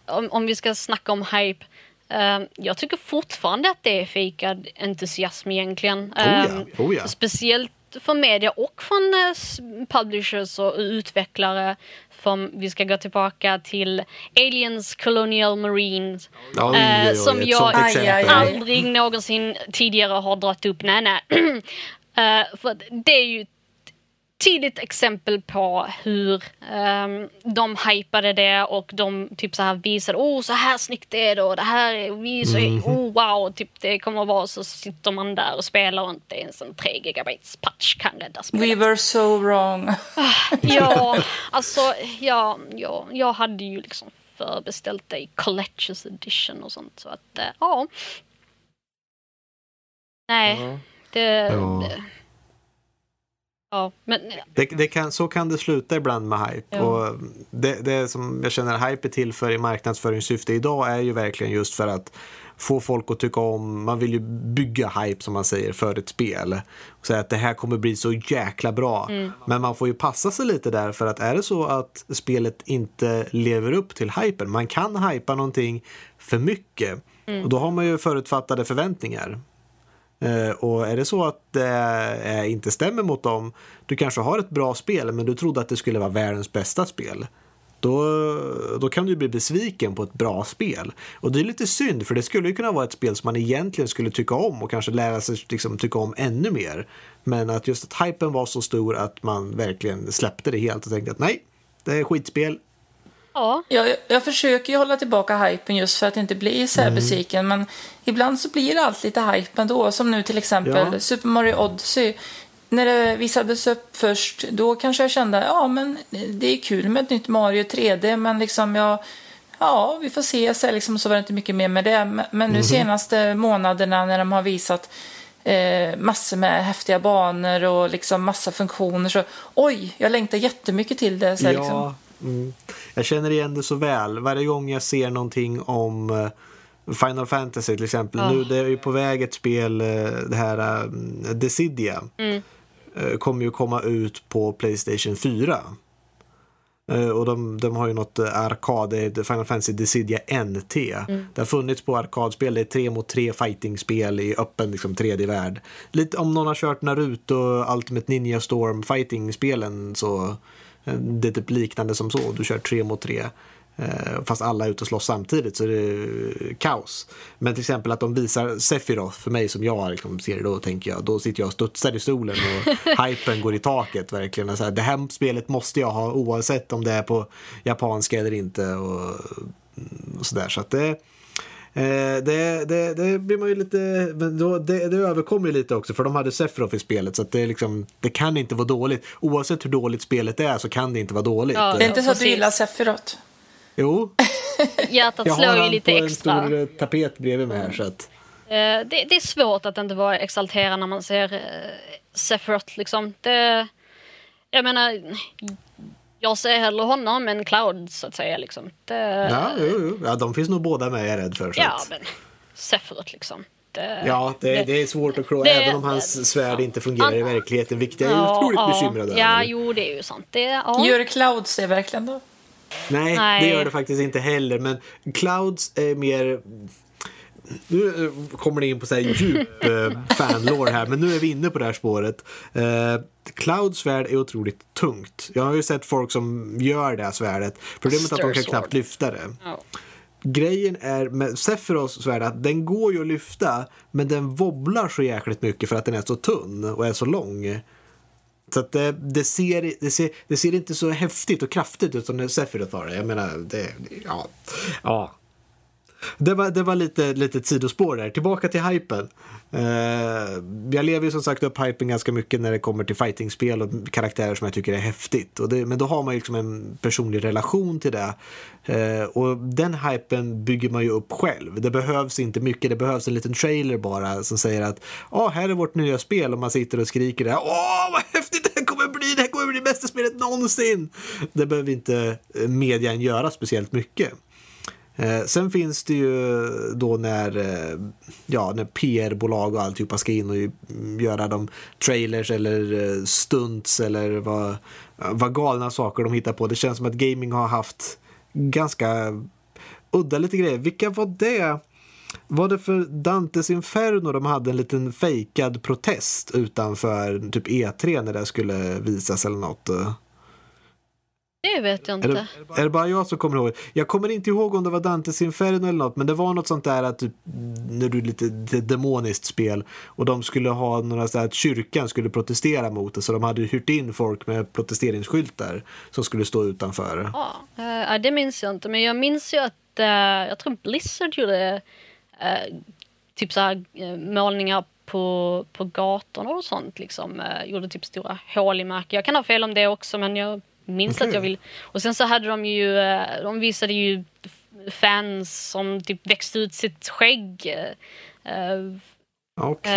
Och- om, om vi ska snacka om hype, eh, jag tycker fortfarande att det är fejkad entusiasm egentligen. Oh ja, Eh, oh ja. Speciellt från media och från eh, publishers och utvecklare. Som vi ska gå tillbaka till Aliens Colonial Marines. Oj, oj, Eh, oj, som jag aldrig någonsin tidigare har dragit upp. Nej, nej. Eh, för det är ju ett tydligt exempel på hur ehm, de hypade det och de typ så här visade oh så här snyggt är det och det här är vi så Mhm. oh wow typ det kommer att vara så sitter man där och spelar och inte ens en 3 gigabytes patch kan rädda spelet. We were so wrong. Ja, alltså ja, ja, jag hade ju liksom förbeställt det i Collectors edition och sånt så att eh, ja. Nej, det, Ja. det Ja, men Det, det kan, så kan det sluta ibland med hype. Ja. Och det, det som jag känner hype är till för i marknadsföringssyfte idag är ju verkligen just för att få folk att tycka om, man vill ju bygga hype som man säger för ett spel. Och säga att det här kommer bli så jäkla bra. Men man får ju passa sig lite där för att är det så att spelet inte lever upp till hypen, man kan hypa någonting för mycket. Och då har man ju förutfattade förväntningar. Eh, och är det så att det eh, inte stämmer mot dem, du kanske har ett bra spel men du trodde att det skulle vara världens bästa spel. Då, då kan du bli besviken på ett bra spel. Och det är lite synd för det skulle ju kunna vara ett spel som man egentligen skulle tycka om och kanske lära sig liksom, tycka om ännu mer. Men att just att hypen var så stor att man verkligen släppte det helt och tänkte att nej, det är skitspel ja. Jag, jag försöker ju hålla tillbaka hypen just för att inte bli så Mm. här besviken. Men ibland så blir det allt lite hype ändå. Som nu till exempel Ja. Super Mario Odyssey. När det visades upp först, då kanske jag kände ja men det är kul med ett nytt Mario 3D. Men liksom jag, ja vi får se. Så, här liksom, så var det inte mycket mer med det. Men- nu Mhm. senaste månaderna när de har visat eh, massor med häftiga banor och liksom massa funktioner så oj, jag längtar jättemycket till det. Så här, liksom. Mm. Jag känner igen det så väl. Varje gång jag ser någonting om eh, Final Fantasy till exempel. Ja. Nu det är ju på väg ett spel, eh, det här uh, Decidia. Mm. eh, kommer ju komma ut på Playstation 4. Eh, Och de, de har ju något eh, arkad, Final Fantasy Decidia NT. Det har funnits på arkadspel, det är tre mot tre fightingspel i öppen liksom, 3D-värld. Lite om någon har kört Naruto, Ultimate Ninja Storm fighting-spelen så eh, det är typ liknande som så, du kör tre mot tre. Eh, fast alla är ute och slåss samtidigt så är det kaos. Men till exempel att de visar Sephiroth för mig som jag liksom ser det då tänker jag, då sitter jag och studsar i stolen och hypen går i taket verkligen. Så här, det här spelet måste jag ha oavsett om det är på japanska eller inte och, och sådär. Så att det det, det, det blir man ju lite, men då, det, det överkommer ju lite också för de hade Sephiroth i spelet så att det, liksom, det kan inte vara dåligt. Oavsett hur dåligt spelet är så kan det inte vara dåligt. Ja, Det är inte så att du gillar Sephiroth? Jo, Hjärtat jag slår har ju lite på en extra. stor eh, tapet bredvid mig här så att Eh, det, det är svårt att inte vara exalterad när man ser uh, Sephiroth liksom. Det, jag menar, jag ser hellre honom än Cloud så att säga liksom. Det, ja, jo, jo. ja, de finns nog båda med är jag rädd för. Så ja, att, men Sephiroth liksom. Det, ja det, det är svårt att det- även om hans svärd inte fungerar i Ja. verkligheten vilket jag är ja, otroligt ja, bekymrad Ja, över. jo det är ju sant. Det, ja. Gör Clouds det verkligen då? Nej, Nej. det gör det faktiskt inte heller. Men Clouds är mer... Nu eh, kommer det in på så här djup eh, fanlore här, men nu är vi inne på det här spåret. Eh, Clouds svärd är otroligt tungt. Jag har ju sett folk som gör det här svärdet. Problemet är att de kan knappt lyfta det. Ja. Grejen är med Sephiroths svärd att den går ju att lyfta, men den wobblar så jäkligt mycket för att den är så tunn och är så lång. Så att det, det, ser, det, ser, det ser inte så häftigt och kraftigt ut som när Sephiroth har det. Jag menar, det, ja. ja. Det var, det var lite, lite ett sidospår där. Tillbaka till hypen. Uh, jag lever ju som sagt upp hypen ganska mycket när det kommer till fightingspel och karaktärer som jag tycker är häftigt. Och det, men då har man ju liksom en personlig relation till det. Uh, och den hypen bygger man ju upp själv. Det behövs inte mycket. Det behövs en liten trailer bara som säger att ah, här är vårt nya spel och man sitter och skriker det Åh, vad häftigt det här kommer bli! Det här kommer bli bästa spelet någonsin! Det behöver inte eh, median göra speciellt mycket. Eh, sen finns det ju då när, eh, ja, när PR-bolag och alltihopa ska in och mm, göra de trailers eller eh, stunts eller vad, vad galna saker de hittar på. Det känns som att gaming har haft ganska udda lite grejer. Vilka var det? Var det för Dantes Inferno de hade en liten fejkad protest utanför typ E3 när det skulle visas eller något? Det vet jag Är inte. det, är det bara jag som kommer ihåg? Jag kommer inte ihåg om det var Dantes Inferno eller något, men det var något sånt där att typ, när du är lite demoniskt spel och de skulle ha några så att kyrkan skulle protestera mot det så de hade hyrt in folk med protesteringsskyltar som skulle stå utanför. Ja, eh, det minns jag inte. Men jag minns ju att eh, jag tror Blizzard gjorde eh, typ så här målningar på, på gatorna och sånt. Liksom, gjorde typ stora hål i marken. Jag kan ha fel om det också men jag minns Okej. att jag vill. Och sen så hade de ju, eh, de visade ju fans som typ växte ut sitt skägg. eh, eh, Okej.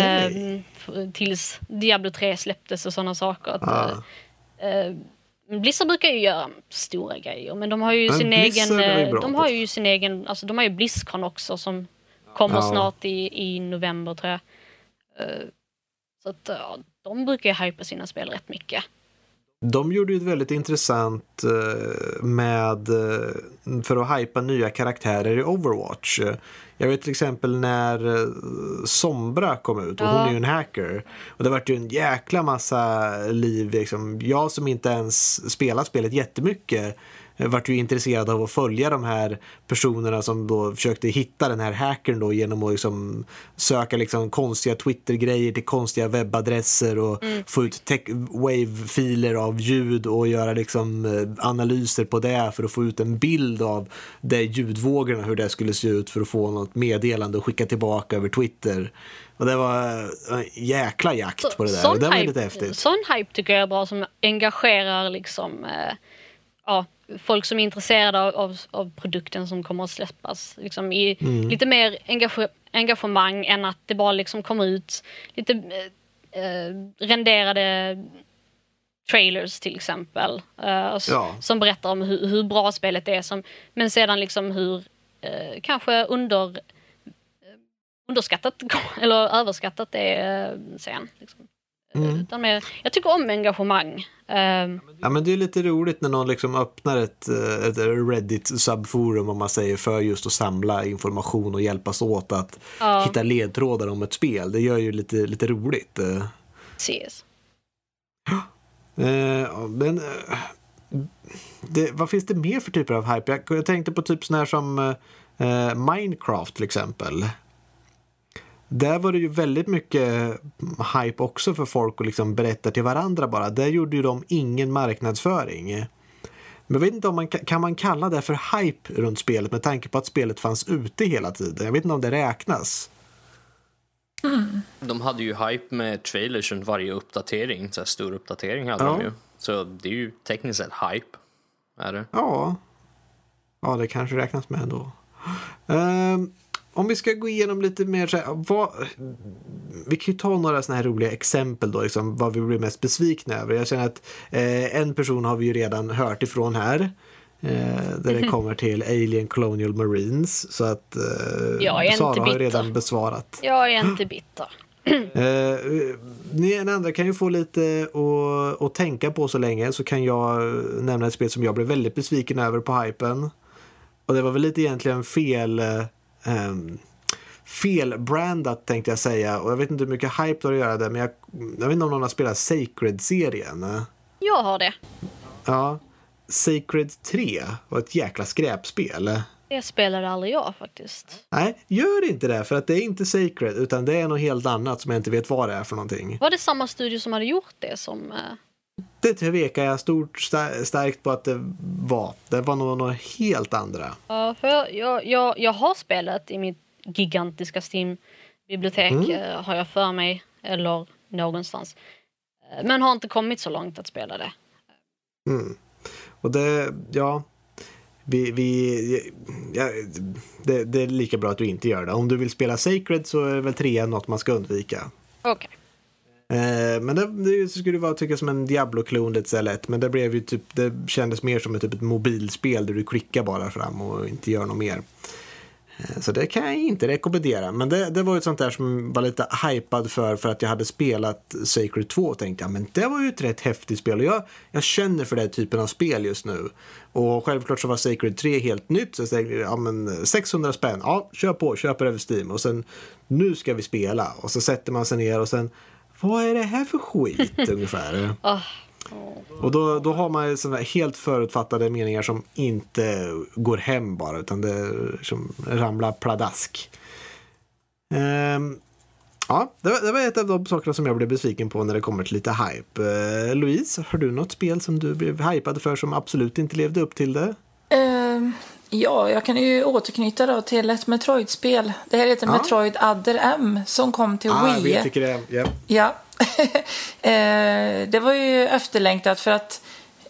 eh, f- tills Diablo 3 släpptes och sådana saker. Att, Ah. eh, Blizzard brukar ju göra stora grejer men de har ju Men sin Blizzard egen, eh, de har ju sin egen, alltså de har ju Blizzcon också som kommer Ja. snart i, i november tror jag. Eh, Så att de brukar ju hypa sina spel rätt mycket. De gjorde ju ett väldigt intressant eh, med eh, för att hypa nya karaktärer i Overwatch. Jag vet till exempel när eh, Sombra kom ut och hon är ju en hacker. Och det vart ju en jäkla massa liv. Liksom. Jag som inte ens spelat spelet jättemycket vart ju intresserad av att följa de här personerna som då försökte hitta den här hackern då genom att liksom söka liksom konstiga Twitter-grejer till konstiga webbadresser och få ut wave-filer av ljud och göra liksom eh, analyser på det för att få ut en bild av det ljudvågorna, hur det skulle se ut för att få något meddelande och skicka tillbaka över Twitter. Och det var eh, en jäkla jakt på det där. sån Och det var hype- lite häftigt. Sån hype tycker jag är bra som engagerar liksom eh, ja, folk som är intresserade av, av, produkten som kommer att släppas. Liksom i Mm. lite mer engage, engagemang än att det bara liksom kommer ut lite eh, eh, renderade trailers till exempel. eh, Ja. Som berättar om hur, hur bra spelet är. Som, men sedan liksom hur eh, kanske under eh, underskattat eller överskattat det är eh, sen. Liksom. Mm. Utan mer, jag tycker om engagemang. Ehm, Ja, men det är lite roligt när någon liksom öppnar ett, eh, ett Reddit-subforum om man säger för just att samla information och hjälpas åt att Ja. hitta ledtrådar om ett spel. Det gör ju lite, lite roligt. eh. Eh, ja, men eh, det, vad finns det mer för typer av hype? Jag, jag tänkte på typ sådana här som eh, Minecraft till exempel. Där var det ju väldigt mycket hype också för folk att liksom berätta till varandra bara. Där gjorde ju de ingen marknadsföring. Men jag vet inte om man kan man kalla det för hype runt spelet med tanke på att spelet fanns ute hela tiden. Jag vet inte om det räknas. Mm. De hade ju hype med trailers runt varje uppdatering, så här stor uppdatering hade ja. de ju. Så det är ju tekniskt sett hype. Är det? Ja. Ja, det kanske räknas med ändå. Um, om vi ska gå igenom lite mer så här, vad, vi kan ju ta några sådana här roliga exempel då, liksom, vad vi blir mest besvikna över. Jag känner att eh, en person har vi ju redan hört ifrån här. Eh, där det kommer till Alien Colonial Marines. Så att eh, Sara har ju redan besvarat. Jag är inte bitter. eh, ni andra kan ju få lite att, att tänka på så länge så kan jag nämna ett spel som jag blev väldigt besviken över på hypen. Och det var väl lite egentligen fel um, felbrandat tänkte jag säga. Och jag vet inte hur mycket hype det har att göra det men jag, jag vet inte om någon har spelat Sacred-serien. Jag har det. Ja. Sacred 3 var ett jäkla skräpspel. Det spelade aldrig jag faktiskt. Nej, gör inte det för att det är inte Sacred utan det är något helt annat som jag inte vet vad det är för någonting. Var det samma studio som hade gjort det som... Det tvekar jag stort starkt på att det var. Det var nog något helt andra. Ja, för jag, jag, jag har spelat i mitt gigantiska Steam-bibliotek mm. uh, har jag för mig, eller någonstans. Uh, men har inte kommit så långt att spela det. Mm. Och det, ja, vi, vi, ja, det, det, är lika bra att du inte gör det. Om du vill spela Sacred så är väl trean något man ska undvika. Okej. Okay. Eh, men det, det skulle vara tycka som en Diablo-klon lite så lätt. Men det blev ju typ, det kändes mer som ett, typ ett mobilspel där du klickar bara fram och inte gör något mer. Eh, så det kan jag inte rekommendera. Men det, det var ett sånt där som var lite hypad för för att jag hade spelat Sacred 2 och tänkte ja men det var ju ett rätt häftigt spel och jag, jag känner för den typen av spel just nu. Och självklart så var Sacred 3 helt nytt så jag tänkte ja men 600 spänn, ja kör på, köper över Steam och sen nu ska vi spela och så sätter man sig ner och sen vad är det här för skit ungefär? Oh. Och då, då har man såna helt förutfattade meningar som inte går hem bara utan det som ramlar pladask. Um, ja, det var, det var ett av de sakerna som jag blev besviken på när det kommer till lite hype. Uh, Louise, har du något spel som du blev hypad för som absolut inte levde upp till det? Uh, ja, jag kan ju återknyta då till ett Metroid-spel. Det här heter ja. Metroid Adder M som kom till ah, Wii. Jag vilket det. Yeah. Ja, eh, det var ju efterlängtat för att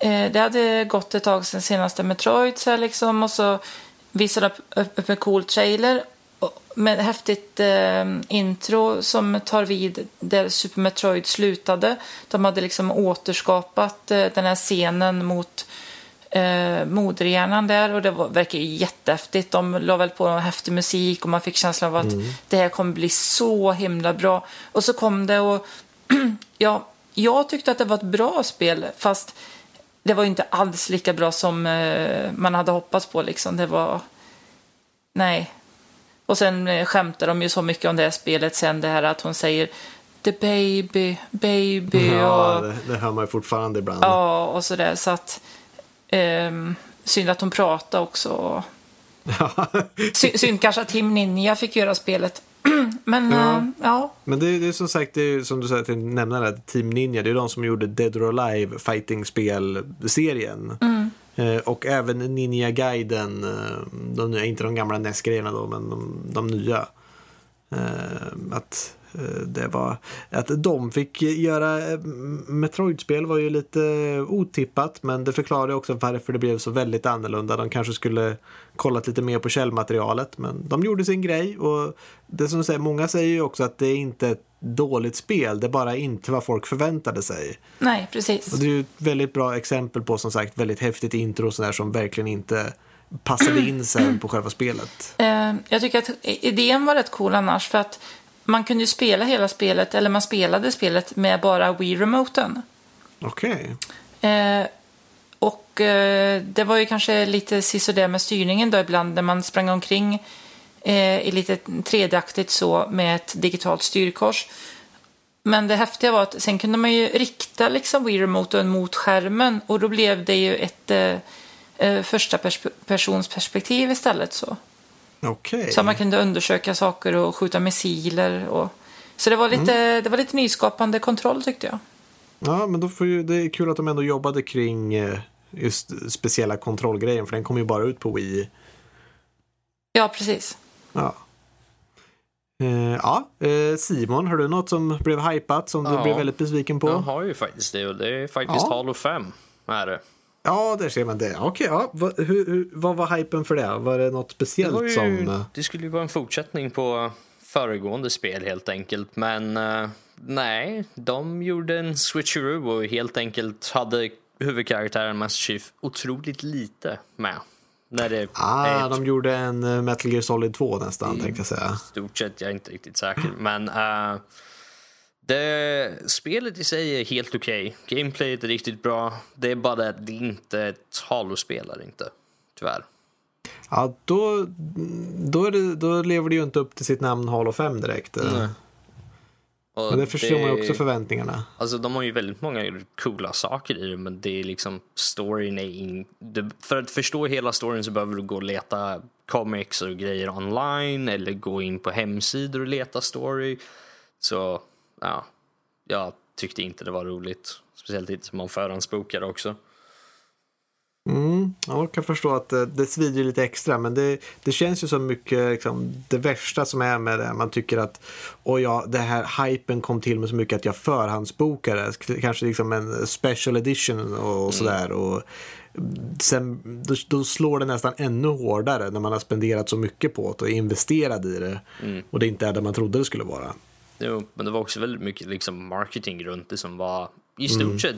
eh, det hade gått ett tag sedan senaste Metroid så liksom och så visade upp, upp en cool trailer med ett häftigt eh, intro som tar vid där Super Metroid slutade. De hade liksom återskapat eh, den här scenen mot eh, moderhjärnan där och det var, verkar jättehäftigt. De la väl på häftig musik och man fick känslan av att mm. det här kommer bli så himla bra. Och så kom det och ja, jag tyckte att det var ett bra spel fast det var inte alls lika bra som eh, man hade hoppats på liksom. Det var... Nej. Och sen eh, skämtar de ju så mycket om det här spelet sen det här att hon säger The baby, baby. Ja, och, det, det hör man ju fortfarande ibland. Ja, och sådär så att eh, synd att hon pratade också. synd kanske att Tim Ninja fick göra spelet. Men ja. Äh, ja. Men det, det, är som sagt, det är, som du säger, nämna det, Team Ninja, det är de som gjorde Dead or Alive fighting-spel-serien. Mm. Eh, och även Ninja Gaiden, eh, de, inte de gamla NES-grejerna då, men de, de nya. Eh, att det var att de fick göra eh, Metroid-spel var ju lite otippat men det förklarar också varför det blev så väldigt annorlunda. De kanske skulle kollat lite mer på källmaterialet men de gjorde sin grej och det som säger, många säger ju också att det är inte ett dåligt spel, det är bara inte vad folk förväntade sig. Nej, precis. Och det är ju ett väldigt bra exempel på som sagt väldigt häftigt intro och sådär som verkligen inte passade in sig på själva spelet. Eh, jag tycker att idén var rätt cool annars för att man kunde ju spela hela spelet, eller man spelade spelet med bara Wii-remoten. Okej. Okay. Eh, och eh, det var ju kanske lite sisådär med styrningen då ibland när man sprang omkring eh, i lite tredjeaktigt så med ett digitalt styrkors. Men det häftiga var att sen kunde man ju rikta liksom Wii Remoten mot skärmen och då blev det ju ett eh, eh första pers persons perspektiv istället så. Okay. Så man kunde undersöka saker och skjuta missiler och så det var lite, mm. det var lite nyskapande kontroll tyckte jag. Ja, men då får ju, det är kul att de ändå jobbade kring eh, just speciella kontrollgrejen för den kom ju bara ut på Wii. Ja, precis. Ja. Uh, ja, uh, Simon, har du något som blev hypat som ja, du blev väldigt besviken på? Jag har ju faktiskt det och det är faktiskt ja. Halo 5. Är det. Ja, där ser man det. Okej, ja. vad, hur, hur, vad var hypen för det? Var det något speciellt det ju, som... Eh, det skulle ju vara en fortsättning på föregående spel helt enkelt. Men uh, nej, de gjorde en switcheroo och helt enkelt hade huvudkaraktären Master Chief otroligt lite med. När det ah, ett... de gjorde en uh, Metal Gear Solid 2 nästan, tänkte jag säga. stort sett, jag är inte riktigt säker. Men uh, det, spelet i sig är helt okej. Okay. Gameplayet är riktigt bra. Det är bara att det inte är ett Halo-spel, inte. Tyvärr. Ja, då, då, det, då, lever det ju inte upp till sitt namn Halo 5 direkt. Och men det förstår man ju också förväntningarna. Alltså de har ju väldigt många coola saker i det men det är liksom storyn är in, det, För att förstå hela storyn så behöver du gå och leta comics och grejer online eller gå in på hemsidor och leta story. Så ja, jag tyckte inte det var roligt. Speciellt inte som man förhandsbokade också. Mm, jag kan förstå att det, det svider lite extra men det, det känns ju som mycket liksom, det värsta som är med det. Man tycker att och ja, det här hypen kom till med så mycket att jag förhandsbokade. Kanske liksom en special edition och, mm. sådär. Och sen, då, då, slår det nästan ännu hårdare när man har spenderat så mycket på det och är investerad i det. Mm. Och det inte är det man trodde det skulle vara. Jo, men det var också väldigt mycket liksom marketing runt det som var i stort mm. sett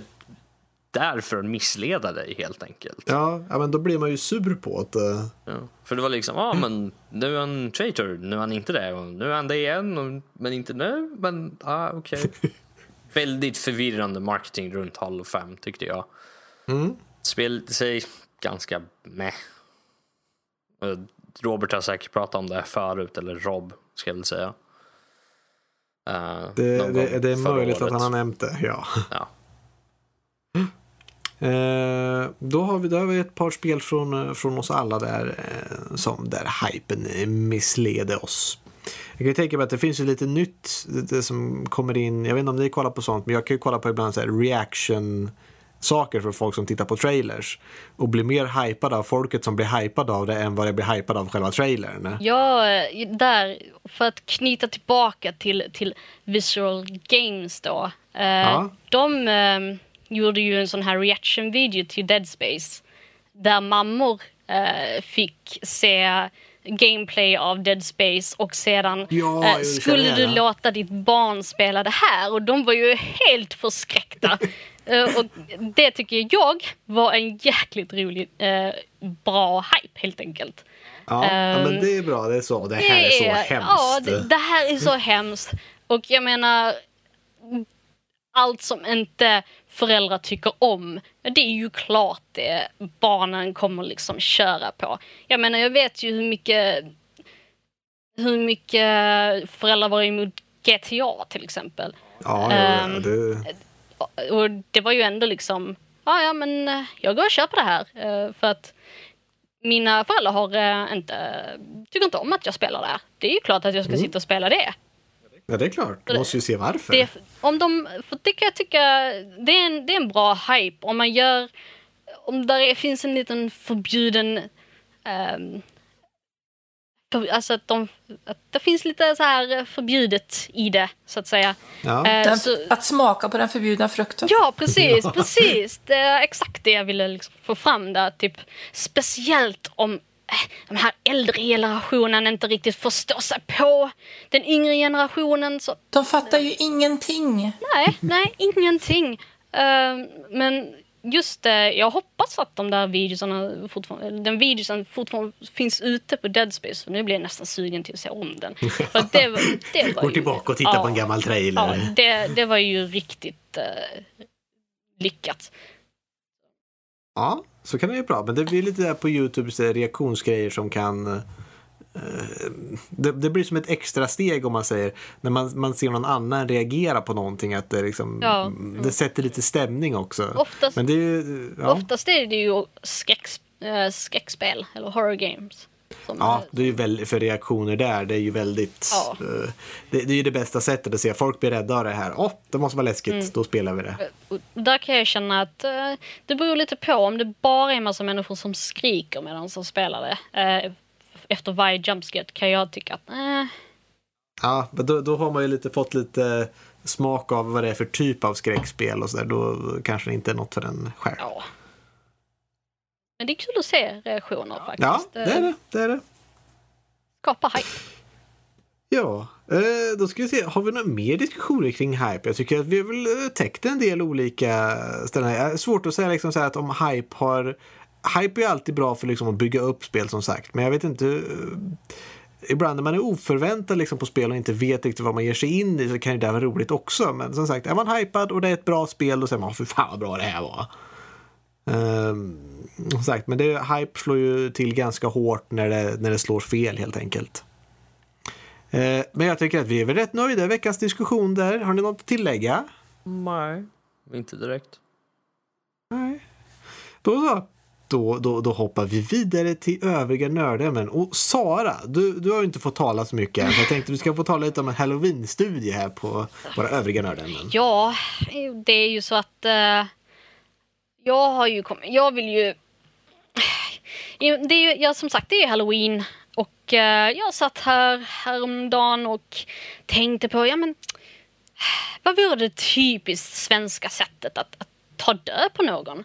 där för att missleda dig helt enkelt. Ja, ja men då blir man ju sur på att... Uh... Ja, för det var liksom, ja ah, men nu är han traitor, nu är han inte det, och nu är han det igen, och, men inte nu, men ah, okej. Okay. Väldigt förvirrande marketing runt Halo 5 tyckte jag. Mm. Spelet i sig ganska meh. Robert har säkert pratat om det förut, eller Rob ska jag väl säga. Uh, det, det, det, är möjligt året. att han har nämnt det, ja. ja. Eh, då, har vi, då har vi ett par spel från, från oss alla där eh, som där hypen missleder oss. Jag kan tänka mig att det finns ju lite nytt det som kommer in. Jag vet inte om ni kollar på sånt, men jag kan ju kolla på ibland så reaction saker för folk som tittar på trailers och blir mer hypade av folket som blir hypade av det än vad det blir hypade av själva trailern. Ja, där, för att knyta tillbaka till, till Visual Games då. Eh, ja. De eh, gjorde ju en sån här reaction video till Dead Space där mammor eh, fick se gameplay av Dead Space och sedan ja, eh, skulle du låta ditt barn spela det här och de var ju helt förskräckta. eh, och det tycker jag var en jäkligt rolig, eh, bra hype helt enkelt. Ja, ja, men det är bra, det är så. Det här är, så hemskt. Ja, det, det här är så hemskt. Och jag menar, allt som inte föräldrar tycker om, det är ju klart det barnen kommer liksom köra på. Jag menar, jag vet ju hur mycket hur mycket föräldrar var emot GTA till exempel. Ja, ja, um, det... Och det var ju ändå liksom, ja ja men eh, jag går och köper det här. Uh, för att mina föräldrar har uh, inte, tycker inte om att jag spelar där. Det är ju klart att jag ska mm. sitta och spela det. Ja, det är klart. Du måste ju se varför. Det, om de, för det kan jag tycka, det är en, det är en bra hype. Om man gör, om där är, finns en liten förbjuden, um, alltså att, de, att det finns lite så här förbjudet i det, så att säga. Ja. Uh, den, så, att smaka på den förbjudna frukten. Ja, precis, ja. precis. Det är exakt det jag ville liksom få fram där. Typ, speciellt om den här äldre generationen inte riktigt förstår sig på den yngre generationen. Så... De fattar ju ingenting. Nej, nej, ingenting. Uh, men just det, jag hoppas att de där videorna fortfarande, den videosen fortfarande finns ute på Dead Space. För nu blir jag nästan sugen till att se om den. För det, det var Går tillbaka och tittar ja, på en gammal trailer. Ja, det, det var ju riktigt uh, lyckat. Ja, så kan det ju bra. Men det blir lite där på Youtubes reaktionsgrejer som kan det, det, blir som ett extra steg om man säger, när man, man ser någon annan reagera på någonting, att det, liksom, ja. det sätter lite stämning också. Oftast, Men det är, ja. oftast är det ju skräck, äh, skräckspel eller horror games. ja, det är ju väldigt, för reaktioner där, det är ju väldigt... Ja. Uh, det, det, är ju det bästa sättet att se. Folk blir rädda av det här. Åh, oh, det måste vara läskigt. Mm. Då spelar vi det. Där kan jag känna att det beror lite på. Om det bara är en massa människor som skriker medan de spelar det. Efter varje jumpscare kan jag tycka att eh. Ja, men då, då har man ju lite, fått lite smak av vad det är för typ av skräckspel och sådär. Då kanske det inte är något för en själv. Ja. Men det är kul att se reaktioner faktiskt. Ja, det är det. det, är det. Skapa hype. Ja, eh, då ska vi se. Har vi några mer diskussioner kring hype? Jag tycker att vi har väl eh, täckt en del olika ställen. Det är svårt att säga liksom så att om hype har hype är alltid bra för liksom att bygga upp spel som sagt. Men jag vet inte. Uh, ibland när man är oförväntad liksom på spel och inte vet riktigt vad man ger sig in i så kan det vara roligt också. Men som sagt, är man hypad och det är ett bra spel då säger man för fan vad bra det här var. Um, som sagt, men det, hype slår ju till ganska hårt när det, när det slår fel helt enkelt. Uh, men jag tycker att vi är väl rätt nöjda i veckans diskussion där. Har ni något att tillägga? Nej, inte direkt. Nej. Då så då, då, då hoppar vi vidare till övriga nördämnen. Och Sara, du, du har ju inte fått tala så mycket än. Jag tänkte du ska få tala lite om en halloween-studie här på våra övriga nördämnen. Ja, det är ju så att uh, jag har ju kommit, jag vill ju eh, det är ju, ja, som sagt, det är halloween och uh, jag satt här häromdagen och tänkte på, ja men vad vore det typiskt svenska sättet att, att ta död på någon?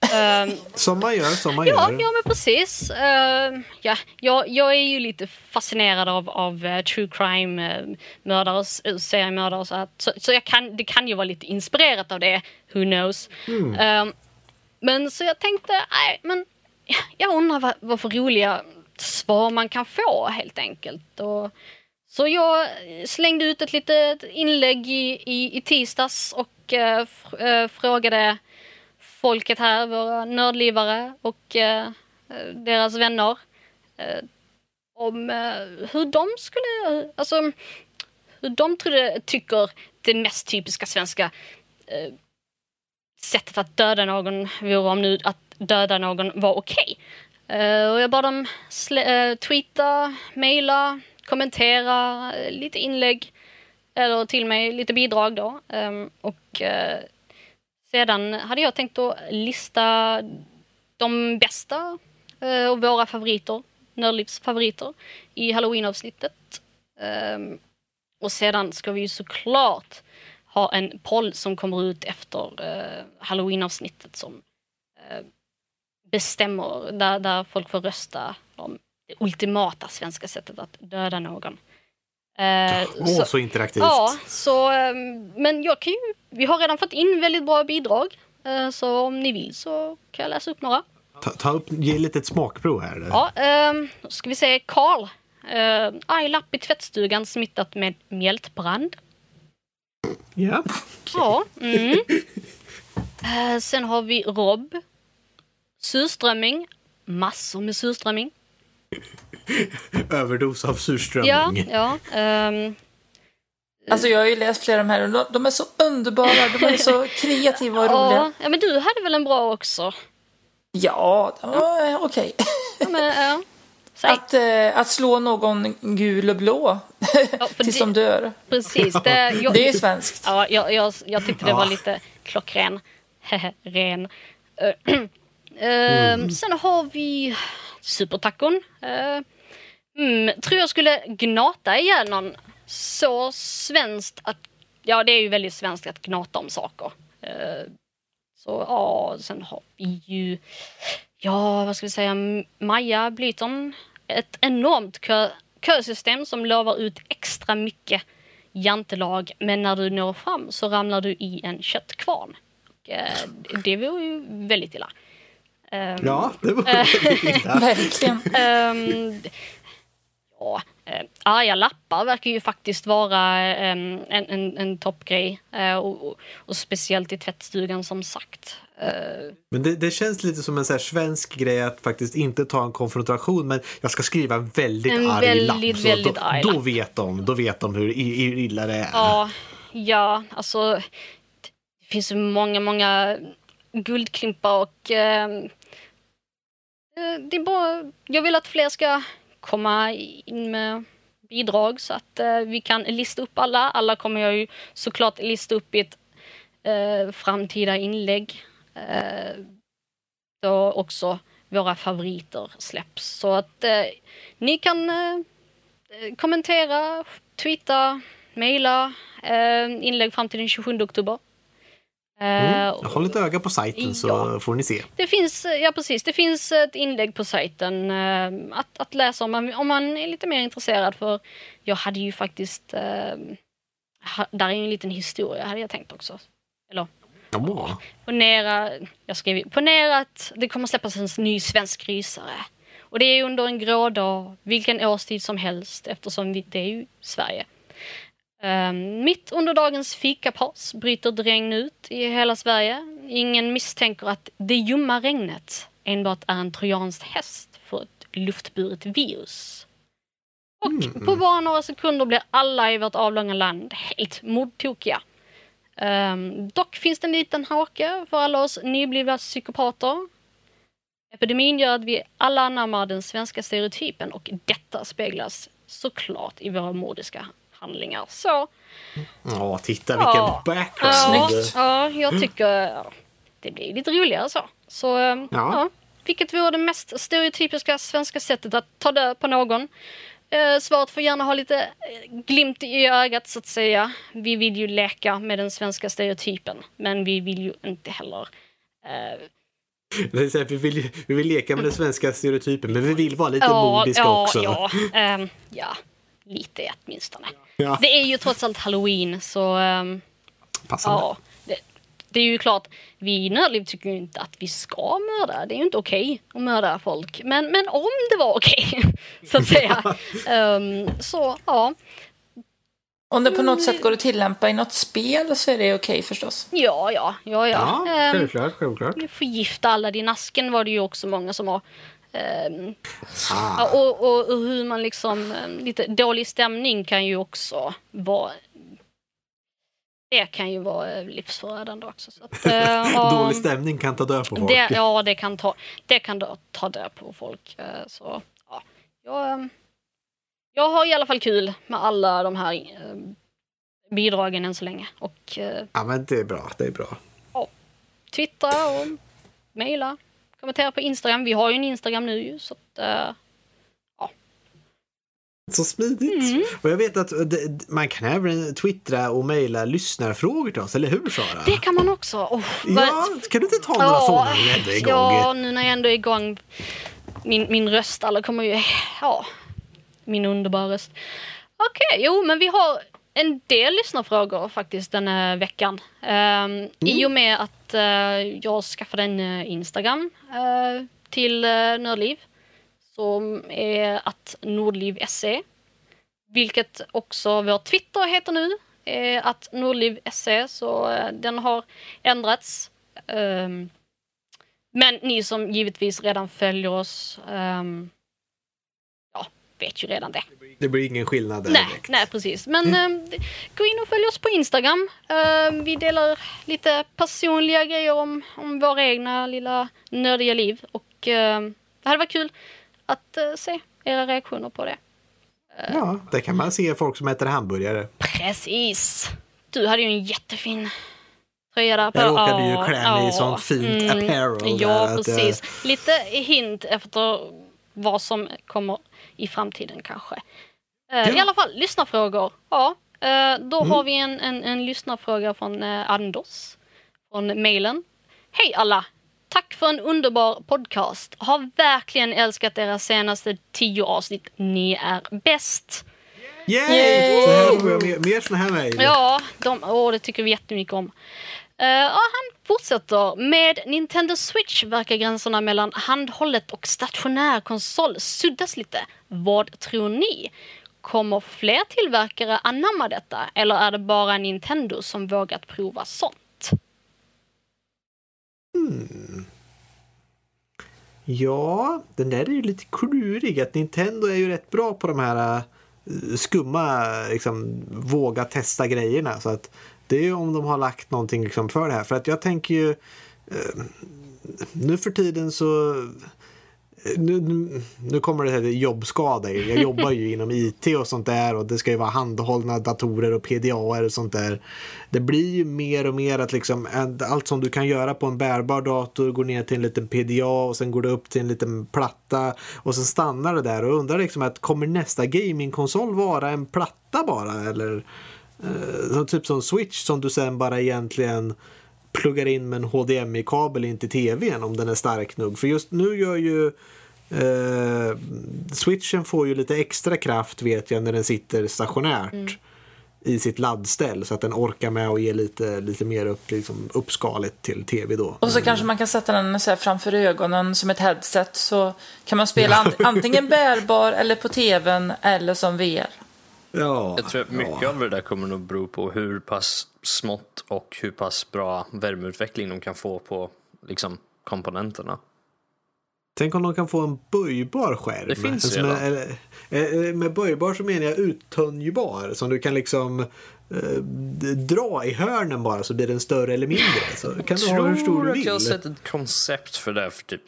Um, som man gör, som man ja, gör. Ja, men precis. Uh, ja, jag, jag är ju lite fascinerad av, av uh, true crime, uh, mördare, uh, seriemördare så att, så, så jag kan, det kan ju vara lite inspirerat av det, who knows. Mm. Uh, men så jag tänkte, nej, men jag undrar vad, vad för roliga svar man kan få helt enkelt. Och, så jag slängde ut ett litet inlägg i, i, i tisdags och uh, frågade folket här, våra nördlivare och eh, deras vänner. Eh, om eh, hur de skulle, alltså hur de trodde, tycker det mest typiska svenska eh, sättet att döda någon vore om nu att döda någon var okej. Okay. Eh, och jag bad dem eh, tweeta, mejla, kommentera, eh, lite inlägg eller till mig lite bidrag då. Ehm, och eh, sedan hade jag tänkt att lista de bästa eh, och våra favoriter, Nördlivs favoriter, i halloween-avsnittet. Um, och sedan ska vi ju såklart ha en poll som kommer ut efter uh, halloween-avsnittet som eh, bestämmer, där, där folk får rösta om det ultimata svenska sättet att döda någon. Åh, uh, oh, så, så, interaktivt. Ja, så, um, men jag kan ju, vi har redan fått in väldigt bra bidrag. Uh, så om ni vill så kan jag läsa upp några. Ta, ta upp, ge lite ett smakprov här. Ja, um, då ska vi se. Karl. Uh, arg lapp i tvättstugan smittat med mjältbrand. Ja. Ja. Mm. Uh, sen har vi Rob. Surströmming. Massor med surströmming. Överdos av surströmming. Ja, ja. Um, Alltså jag har ju läst flera av de här de är så underbara, de är så kreativa och roliga. Ja, men du hade väl en bra också? Ja, ja. okej. Okay. Ja, ja. Att, äh, att slå någon gul och blå ja, tills det, de dör. Precis. Det, jag, det är svenskt. Ja, jag, jag, jag tyckte det var lite klockren. Ren. Uh, mm. Sen har vi supertacon. Uh, mm, tror jag skulle gnata ihjäl någon så svenskt att, ja det är ju väldigt svenskt att gnata om saker. Uh, så ja, sen har vi ju, ja vad ska vi säga, Maja Blyton. Ett enormt kö, kösystem som lovar ut extra mycket jantelag men när du når fram så ramlar du i en köttkvarn. Och, uh, det vore ju väldigt illa. Um, ja, det var väldigt illa. Verkligen. Um, Ja, eh, arga lappar verkar ju faktiskt vara eh, en, en, en toppgrej. Eh, och, och, speciellt i tvättstugan som sagt. Eh, Men det, det känns lite som en så svensk grej att faktiskt inte ta en konfrontation men jag ska skriva en väldigt En arg väldigt, lapp. Så väldigt då, arg då vet de, då vet de hur, hur illa det är. Ja, ja, alltså det finns många, många guldklimpar och eh, eh, Eh, det är bara, jag vill att fler ska komma in med bidrag så att eh, vi kan lista upp alla. Alla kommer jag ju såklart lista upp i ett eh, framtida inlägg. Eh, då också våra favoriter släpps. Så att eh, ni kan eh, kommentera, twittra, mejla eh, inlägg fram till den 27 oktober. Eh, Mm. Håll ett öga på sajten så Ja. får ni se. det finns, eh, ja precis, det finns ett inlägg på sajten eh, att, att läsa om man, om man är lite mer intresserad för jag hade ju faktiskt, eh, där är ju en liten historia hade jag tänkt också. Eller Ja. ponera, jag skrev ponera att det kommer släppas en ny svensk rysare. Och det är under en grå dag, vilken årstid som helst eftersom vi, det är ju Sverige. Um, mitt under dagens fikapaus bryter regn ut i hela Sverige. Ingen misstänker att det ljumma regnet enbart är en trojansk häst för ett luftburet virus. Och på bara några sekunder blir alla i vårt avlånga land helt mordtokiga. Ehm, dock finns det en liten hake för alla oss nyblivna psykopater. Epidemin gör att vi alla anammar den svenska stereotypen och detta speglas såklart i våra mordiska handlingar. Så Ja, titta vilken Ja. background. ja, Snyggt. ja, jag tycker ja, det blir lite roligare så. Så ehm, Ja. ja. vilket vore det mest stereotypiska svenska sättet att ta död på någon? Eh, svaret får gärna ha lite eh, glimt i ögat så att säga. Vi vill ju leka med den svenska stereotypen, men vi vill ju inte heller eh, Det är så här, vi, vill, vi vill leka med den svenska stereotypen men vi vill vara lite ja, mordiska ja, också. Ja, ehm, ja, lite åtminstone. Ja. Det är ju trots allt halloween så ehm, Passande. Ja, det, det är ju klart, vi i Nördliv tycker ju inte att vi ska mörda. Det är ju inte okej att mörda folk. Men, men om det var okej, så att säga. Ehm, så, ja. Om det på något sätt går att tillämpa i något spel så är det okej förstås. Ja, ja, ja, ja. Ja, Ehm, självklart, självklart. förgifta alla din asken var det ju också många som har. Ehm, Ah. ja, och, och, och hur man liksom, ehm, lite dålig stämning kan ju också vara det kan ju vara eh, livsförödande också. Så att, eh, ja. Dålig stämning kan ta död på folk. Det, ja, det kan ta, det kan då ta död på folk. eh, Så, ja. jag, eh, jag har i alla fall kul med alla de här eh, bidragen än så länge. Och eh, Ja, men det är bra. Det är bra. twittra och mejla. Kommentera på Instagram. Vi har ju en Instagram nu ju. Så att, eh, Så smidigt. Mm. Och jag vet att det, man kan även twittra och mejla lyssnarfrågor till oss, eller hur Sara? det kan man också. Oh, Ja, kan du inte ta några sådana när du ändå är igång? ja, nu när jag ändå är igång. Min, min röst, alla kommer ju... Ja, min underbara röst. Okej, jo, men vi har en del lyssnarfrågor faktiskt den här veckan. Um, I och med att eh, jag skaffade en eh, Instagram eh, till uh, Nördliv som är att nordliv.se. Vilket också vår Twitter heter nu. Är att nordliv.se, så eh, den har ändrats. Ehm, men ni som givetvis redan följer oss ja, vet ju redan det. Det blir ingen skillnad där Nej, direkt. nej precis. Men ehm, gå in och följ oss på Instagram. Ehm, vi delar lite personliga grejer om, om våra egna lilla nördiga liv. Och ehm, det hade varit kul att eh, se era reaktioner på det. Ja, där kan man se folk som äter hamburgare. Precis. Du hade ju en jättefin tröja där på. Jag råkade ju klä mig i sånt fint apparel Ja, där att, eh, precis. Lite hint efter vad som kommer i framtiden kanske. Eh, I Ja. alla fall, lyssnarfrågor. Ja, eh, då Mm. har vi en, en, en lyssnarfråga från eh, Anders. Från mejlen. Hej alla! Tack för en underbar podcast. Har verkligen älskat era senaste tio avsnitt. Ni är bäst. Yay! Så här mer, mer såna här mejl. Ja, de, åh, det tycker vi jättemycket om. Eh, ja, han fortsätter. Med Nintendo Switch verkar gränserna mellan handhållet och stationär konsol suddas lite. Vad tror ni? Kommer fler tillverkare anamma detta eller är det bara Nintendo som vågat prova sånt? Mm. Ja, den där är ju lite klurig. Att Nintendo är ju rätt bra på de här eh, skumma, liksom, våga testa grejerna. Så att det är ju om de har lagt någonting liksom för det här. För att jag tänker ju, eh, nu för tiden så eh, nu, nu, nu kommer det här jobbskada. Jag jobbar ju inom IT och sånt där och det ska ju vara handhållna datorer och PDA och sånt där. Det blir ju mer och mer att liksom eh, allt som du kan göra på en bärbar dator går ner till en liten PDA och sen går det upp till en liten platta och sen stannar det där och undrar liksom att kommer nästa gamingkonsol vara en platta bara eller eh, typ som Switch som du sen bara egentligen pluggar in med en HDMI-kabel in till tvn om den är stark nog. För just nu gör ju eh, switchen får ju lite extra kraft vet jag när den sitter stationärt mm. i sitt laddställ så att den orkar med att ge lite, lite mer upp, liksom, uppskaligt till tv då. Och så mm. kanske man kan sätta den så framför ögonen som ett headset så kan man spela antingen bärbar eller på tvn eller som VR. Ja, jag tror att mycket ja. av det där kommer nog bero på hur pass smått och hur pass bra värmeutveckling de kan få på liksom, komponenterna. Tänk om de kan få en böjbar skärm. Det finns redan. Med, med böjbar så menar jag uttöjbar. Som du kan liksom eh, dra i hörnen bara så blir den större eller mindre. Så kan du ha hur stor du vill. Jag tror att jag har sett ett koncept för det för typ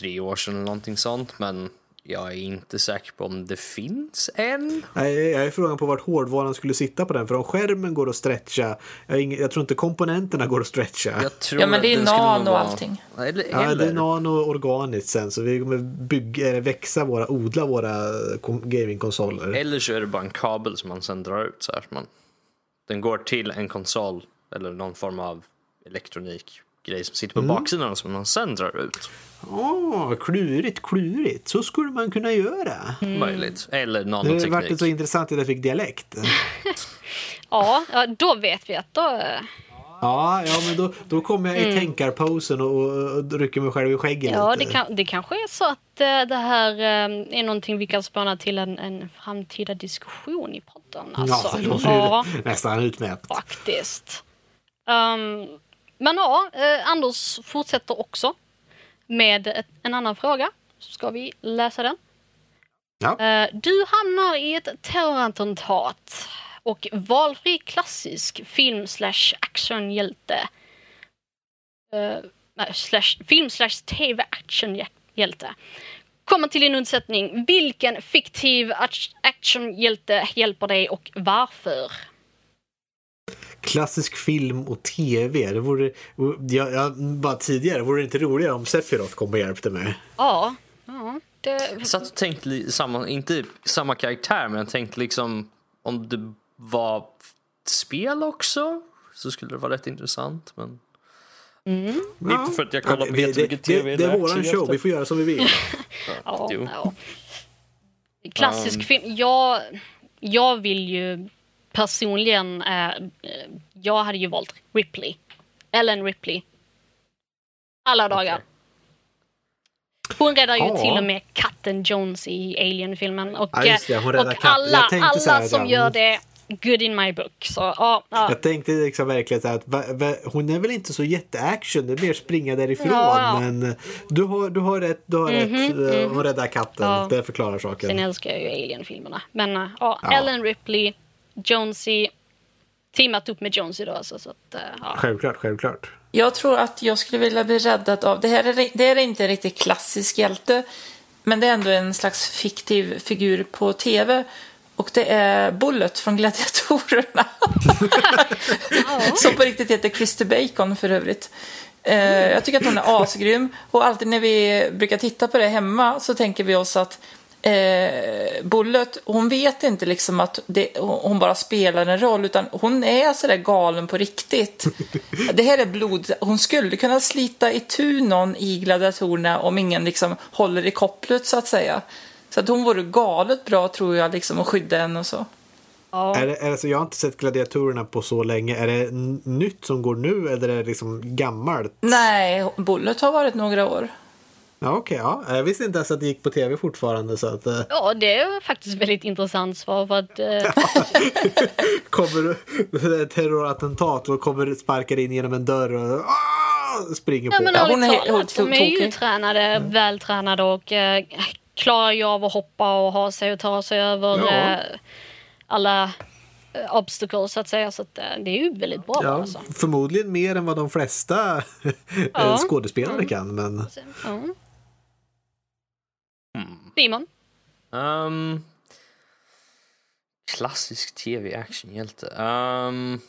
tre år sedan eller någonting sånt. Men jag är inte säker på om det finns än. Nej, jag är frågan på vart hårdvaran skulle sitta på den. För om skärmen går att stretcha. Jag, ing, jag tror inte komponenterna går att stretcha. ja, men det är nano och allting. Eller, ja, det är nano och organiskt sen. Så vi kommer bygga, växa våra, odla våra gamingkonsoler. Eller så är det bara en kabel som man sen drar ut så här. Man, den går till en konsol eller någon form av elektronik grej som sitter på mm. baksidan som man sen drar ut. Åh, oh, klurigt, klurigt. Så skulle man kunna göra. Mm. Möjligt. Eller nanoteknik. Det vart så intressant att jag fick dialekt. ja, då vet vi att då... Ja, ja men då, då kommer jag i mm. tänkarposen och, och rycker mig själv i skägget Ja, det, kan, det kanske är så att äh, det här äh, är någonting vi kan spana till en, en framtida diskussion i podden. Alltså, ja, det låter ja, nästan utmätt. Faktiskt. Um, men ja, eh, Anders fortsätter också med ett, en annan fråga. Så ska vi läsa den. Ja. Eh, du hamnar i ett terrorattentat och valfri klassisk film slash actionhjälte slash, film slash tv actionhjälte kommer till din undsättning. Vilken fiktiv actionhjälte hjälper dig och varför? Klassisk film och tv. Det vore, jag, jag, bara tidigare, vore det inte roligare om Sephiroth kom och hjälpte mig? Ja. ja det... Jag satt och tänkte, samma, inte samma karaktär, men jag tänkte liksom om det var spel också så skulle det vara rätt intressant. Men... Mm. Inte för att jag kollar ja, vet det, mycket tv. Det, det är våran show, vi får göra som vi vill. ja, ja. Klassisk um... film. Jag, jag vill ju personligen, eh, jag hade ju valt Ripley. Ellen Ripley. Alla dagar. Okay. Hon räddar ju ja. till och med katten Jones i Alien-filmen. Och, ja, det, och alla, alla som gör det good in my book. Så, ja, ja. Jag tänkte liksom verkligen så här att va, va, hon är väl inte så jätteaction, det är mer springa därifrån. Ja, men du har, du har rätt, du har mm -hmm, rätt. Mm. Hon räddar katten, det förklarar saken. Sen älskar jag ju Alien-filmerna. Men ja, Ellen Ripley, Jonesy teamat upp med Jonesy då alltså. Så att, uh, ja. Självklart, självklart. Jag tror att jag skulle vilja bli räddad av, det här är, det är inte en riktigt klassisk hjälte, men det är ändå en slags fiktiv figur på tv. Och det är Bullet från Gladiatorerna. Som på riktigt heter Christer Bacon för övrigt. Uh, jag tycker att hon är asgrym. Och alltid när vi brukar titta på det hemma så tänker vi oss att eh, Bullet, hon vet inte liksom att det, hon bara spelar en roll utan hon är sådär galen på riktigt. det här är blod, hon skulle kunna slita itu någon i gladiatorerna om ingen liksom håller i kopplet så att säga. Så att hon vore galet bra tror jag liksom att skydda henne och så. Ja. Är det, är det, så jag har inte sett gladiatorerna på så länge. Är det nytt som går nu eller är det liksom gammalt? Nej, Bullet har varit några år. Ja, okej. ja. Jag visste inte ens att det gick på tv fortfarande. Så att, eh, ja, det är faktiskt väldigt intressant svar för att eh, kommer det ett terrorattentat och kommer sparkar in genom en dörr och ah, springer Ja, på. men Ja, hon hon är helt de är ju tränade, vältränade och eh, klarar ju av att hoppa och ha sig och ta sig över Ja. eh, alla eh, obstacles så att säga. Så att, eh, det är ju väldigt bra Ja, alltså. förmodligen mer än vad de flesta Ja. skådespelare kan. Men ja. Hmm. Simon? Um, klassisk tv-actionhjälte. Um, ehm,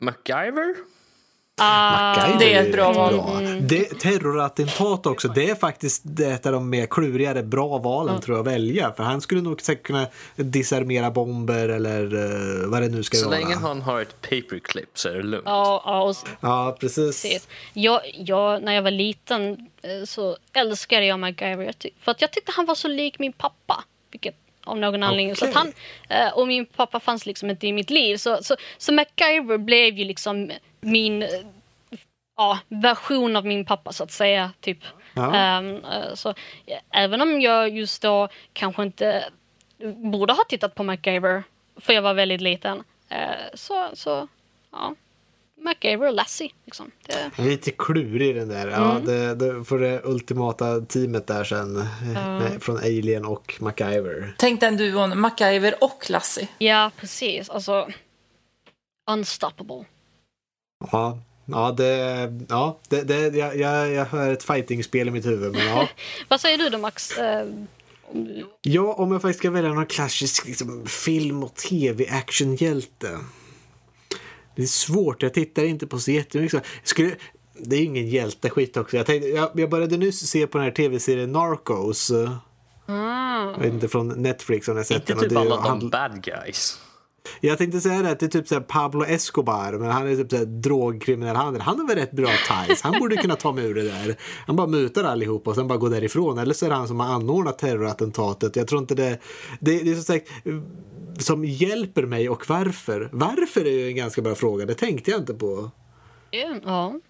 MacGyver? Ah, MacGyver det är ett bra val. Det, terrorattentat också, det är faktiskt det ett av de mer klurigare bra valen tror jag att välja. För han skulle nog säkert kunna disarmera bomber eller eh, vad det nu ska Så vara. länge han har ett paperclip så är det lugnt. Ja, ja, och Ja, precis. precis. Jag, jag, när jag var liten eh, så älskade jag MacGyver. För att jag tyckte han var så lik min pappa. Vilket av någon anledning. Så att han, eh, och min pappa fanns liksom inte i mitt liv. Så, så, så MacGyver blev ju liksom min ja, version av min pappa så att säga. Typ. Ja. Eh, så, ja, även om jag just då kanske inte borde ha tittat på MacGyver. För jag var väldigt liten. eh, så, så ja. MacGyver och Lassie. Liksom. Det, Lite klurig den där. Ja, Mm. det, det, för det ultimata teamet där sen. eh, med- Från Alien och MacGyver. Tänk den duon, MacGyver och Lassie. ja, precis. Alltså, unstoppable. Ja, ja, det, ja det, det, jag, jag, jag hör ett fightingspel i mitt huvud. Men ja. Vad säger du då Max? Eh, Ja, om jag faktiskt ska välja någon klassisk liksom, film och tv-actionhjälte. Det är svårt, jag tittar inte på så jättemycket. Jag Skulle, det är ju ingen hjälteskit också. Jag, tänkte, jag, jag började nyss se på den här tv-serien Narcos. ah. Jag vet inte, från Netflix om har sett Inte typ alla de handl- bad guys. Jag tänkte säga det, att det är typ så här Pablo Escobar, men han är typ så här drogkriminell handel. Han har väl rätt bra ties. Han borde kunna ta mig ur det där. Han bara mutar allihop och sen bara går därifrån. Eller så är det han som har anordnat terrorattentatet. Jag tror inte det... Det, det är som sagt som hjälper mig och varför. Varför är ju en ganska bra fråga. Det tänkte jag inte på. Ja.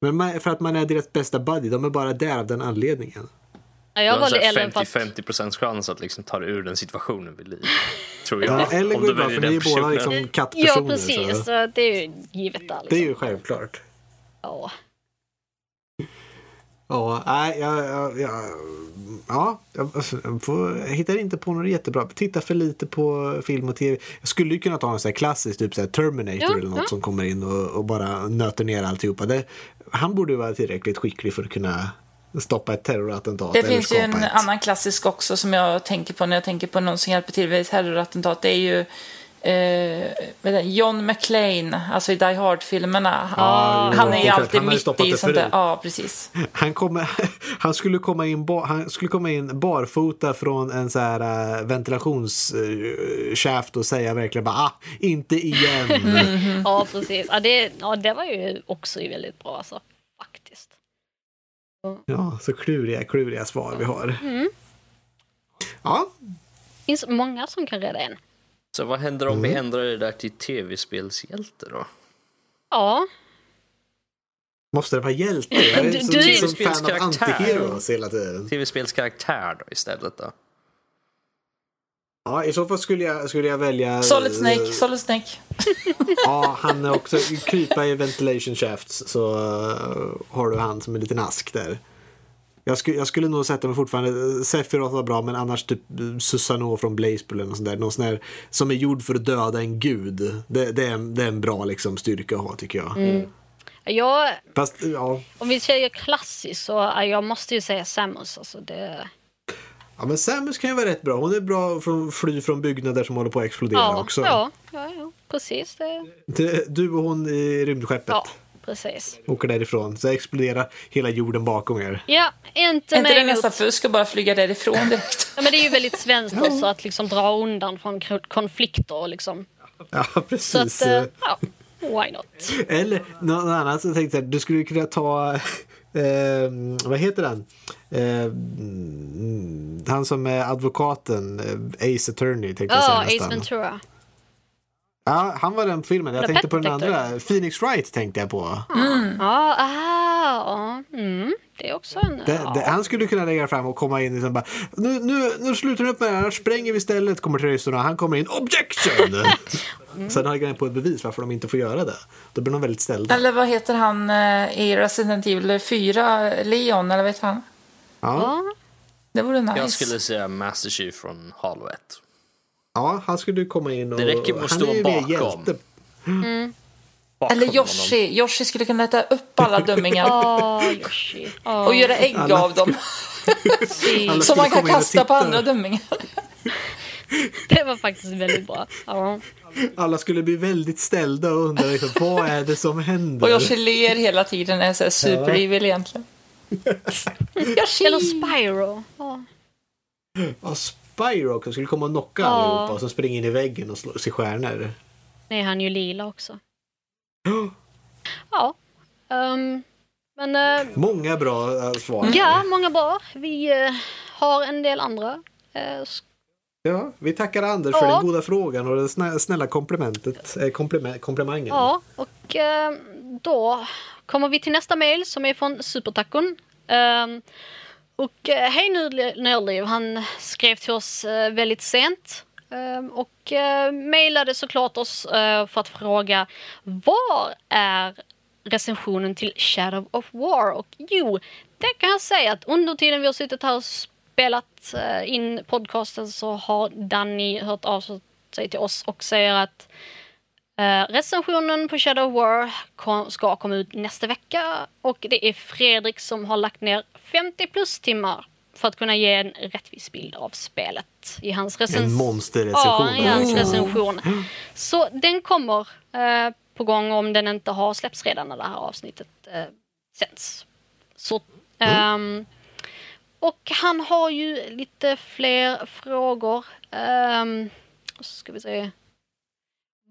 Men man, för att man är deras bästa buddy. De är bara där av den anledningen. Ja, Jag har valde en Ellen för att... 50-50 procents chans att liksom ta dig ur den situationen vid liv. Tror jag. Ja, eller Om går du det bra, för ni är båda liksom kattpersoner. Ja, precis. Så. Så det är ju givet där. Liksom. Det är ju självklart. ja. Ja, nej, jag, jag, jag, ja, jag, alltså, jag hittar inte på något jättebra. Tittar för lite på film och tv. Jag skulle ju kunna ta en sån här klassisk, typ så här Terminator Ja, eller något ja. som kommer in och, och bara nöter ner alltihopa. Det, han borde ju vara tillräckligt skicklig för att kunna stoppa ett terrorattentat. Det eller finns ju en ett. annan klassisk också som jag tänker på när jag tänker på någon som hjälper till vid ett terrorattentat. Det är ju eh, John McClane, alltså i Die Hard-filmerna. Ja, jo, han är ju alltid Han mitt i sånt där. Ja, precis. Han, kommer, han, skulle komma in han skulle komma in barfota från en så här uh, ventilationskäft och säga verkligen bara ah, inte igen. Mm. ja, precis. Ja det, ja, det var ju också väldigt bra alltså. Ja, så kluriga, kluriga svar vi har. Mm. Ja, Det finns många som kan rädda en. Så vad händer om vi Mm. ändrar det där till tv-spelshjälte då? Ja, Måste det vara hjälte? Jag är Du- så, du- som fan av antiheroes hela tiden. Tv-spelskaraktär då istället då? Ja, i så fall skulle jag, skulle jag välja... Solid Snake, eh, Solid Snake. Ja, han är också krypa i ventilation shafts så eh, har du han som en liten ask där. Jag, skulle jag skulle nog sätta mig fortfarande, Sephiroth var bra men annars typ Susanoo från Blazepool eller något sånt där. Någon sån där som är gjord för att döda en gud. Det, det, är, en, det är en bra liksom, styrka att ha tycker jag. Mm. jag, Fast ja, om vi säger klassiskt så ja, jag måste ju säga Samus. Alltså det, ja, men Samus kan ju vara rätt bra. Hon är bra för att fly från byggnader som håller på att explodera ja, också. ja, ja, ja, precis. Det, Du och hon i rymdskeppet. ja, precis. Åker därifrån så exploderar hela jorden bakom er. Ja, inte Är inte mig det emot. nästan fusk att bara flyga därifrån direkt? Ja, men det är ju väldigt svenskt också att liksom dra undan från konflikter och liksom. Ja, Så precis. att, eh, ja, why not? Eller något annat. Så tänkte jag, du skulle kunna ta... Eh, vad heter han? Eh, mm, han som är advokaten, eh, Ace Attorney tänkte jag säga Ace nästan. Ventura. Ja, han var den filmen. Jag The tänkte på den andra. Phoenix Wright tänkte jag på. Ja, ah, ja. Mm, det är också en... Det, det, han skulle kunna lägga fram och komma in och bara nu, nu, nu slutar du upp med det här, spränger vi istället. Kommer terroristerna. Han kommer in, objection! Sen har jag på ett bevis varför de inte får göra det. Då blir de väldigt ställda. Eller vad heter han eh, i Resident Evil 4? Leon, eller vet han? Ja, Ja, Det vore nice. Jag skulle säga Master Chief från Halo 1. ja, han skulle komma in och... Det räcker med att han stå bakom. hjälte. Bakom Eller honom. Yoshi. Yoshi skulle kunna äta upp alla dömmingar Åh, Yoshi. Åh. och göra ägg Alla- av dem. Som man kan kasta på andra dömmingar. Det var faktiskt väldigt bra. Ja. Alla skulle bli väldigt ställda och undra liksom, vad är det som händer? Och Yoshi ler hela tiden. Är så här super evil egentligen. Yoshi! Eller Spyro. Ja. Ja, Spyro skulle komma och knocka Ja. allihopa och så springa in i väggen och slå sig stjärnor. Nej, han är ju lila också. Ja. ehm, men eh, Många bra äh, svar. ja, många bra. Vi eh, har en del andra. Ja, vi tackar Anders för Ja. den goda frågan och det snä- snälla komplimentet, eh, kompliment, komplimangen. ja, och då kommer vi till nästa mail som är från Supertacon. Ehm, och hej Nördli- Nördliv, han skrev till oss väldigt sent. Ehm, och eh, mejlade såklart oss eh, för att fråga var är recensionen till Shadow of War? Och jo, det kan jag säga att under tiden vi har suttit här och spelat eh, in podcasten så har Danny hört av sig till oss och säger att recensionen på Shadow of War ska komma ut nästa vecka och det är Fredrik som har lagt ner 50 plus timmar för att kunna ge en rättvis bild av spelet i hans En recension. monsterrecension. Ja, i hans recension. Så den kommer eh, på gång om den inte har släppts redan när det här avsnittet eh, sänds. Så, ehm, och han har ju lite fler frågor. Um, ska vi se.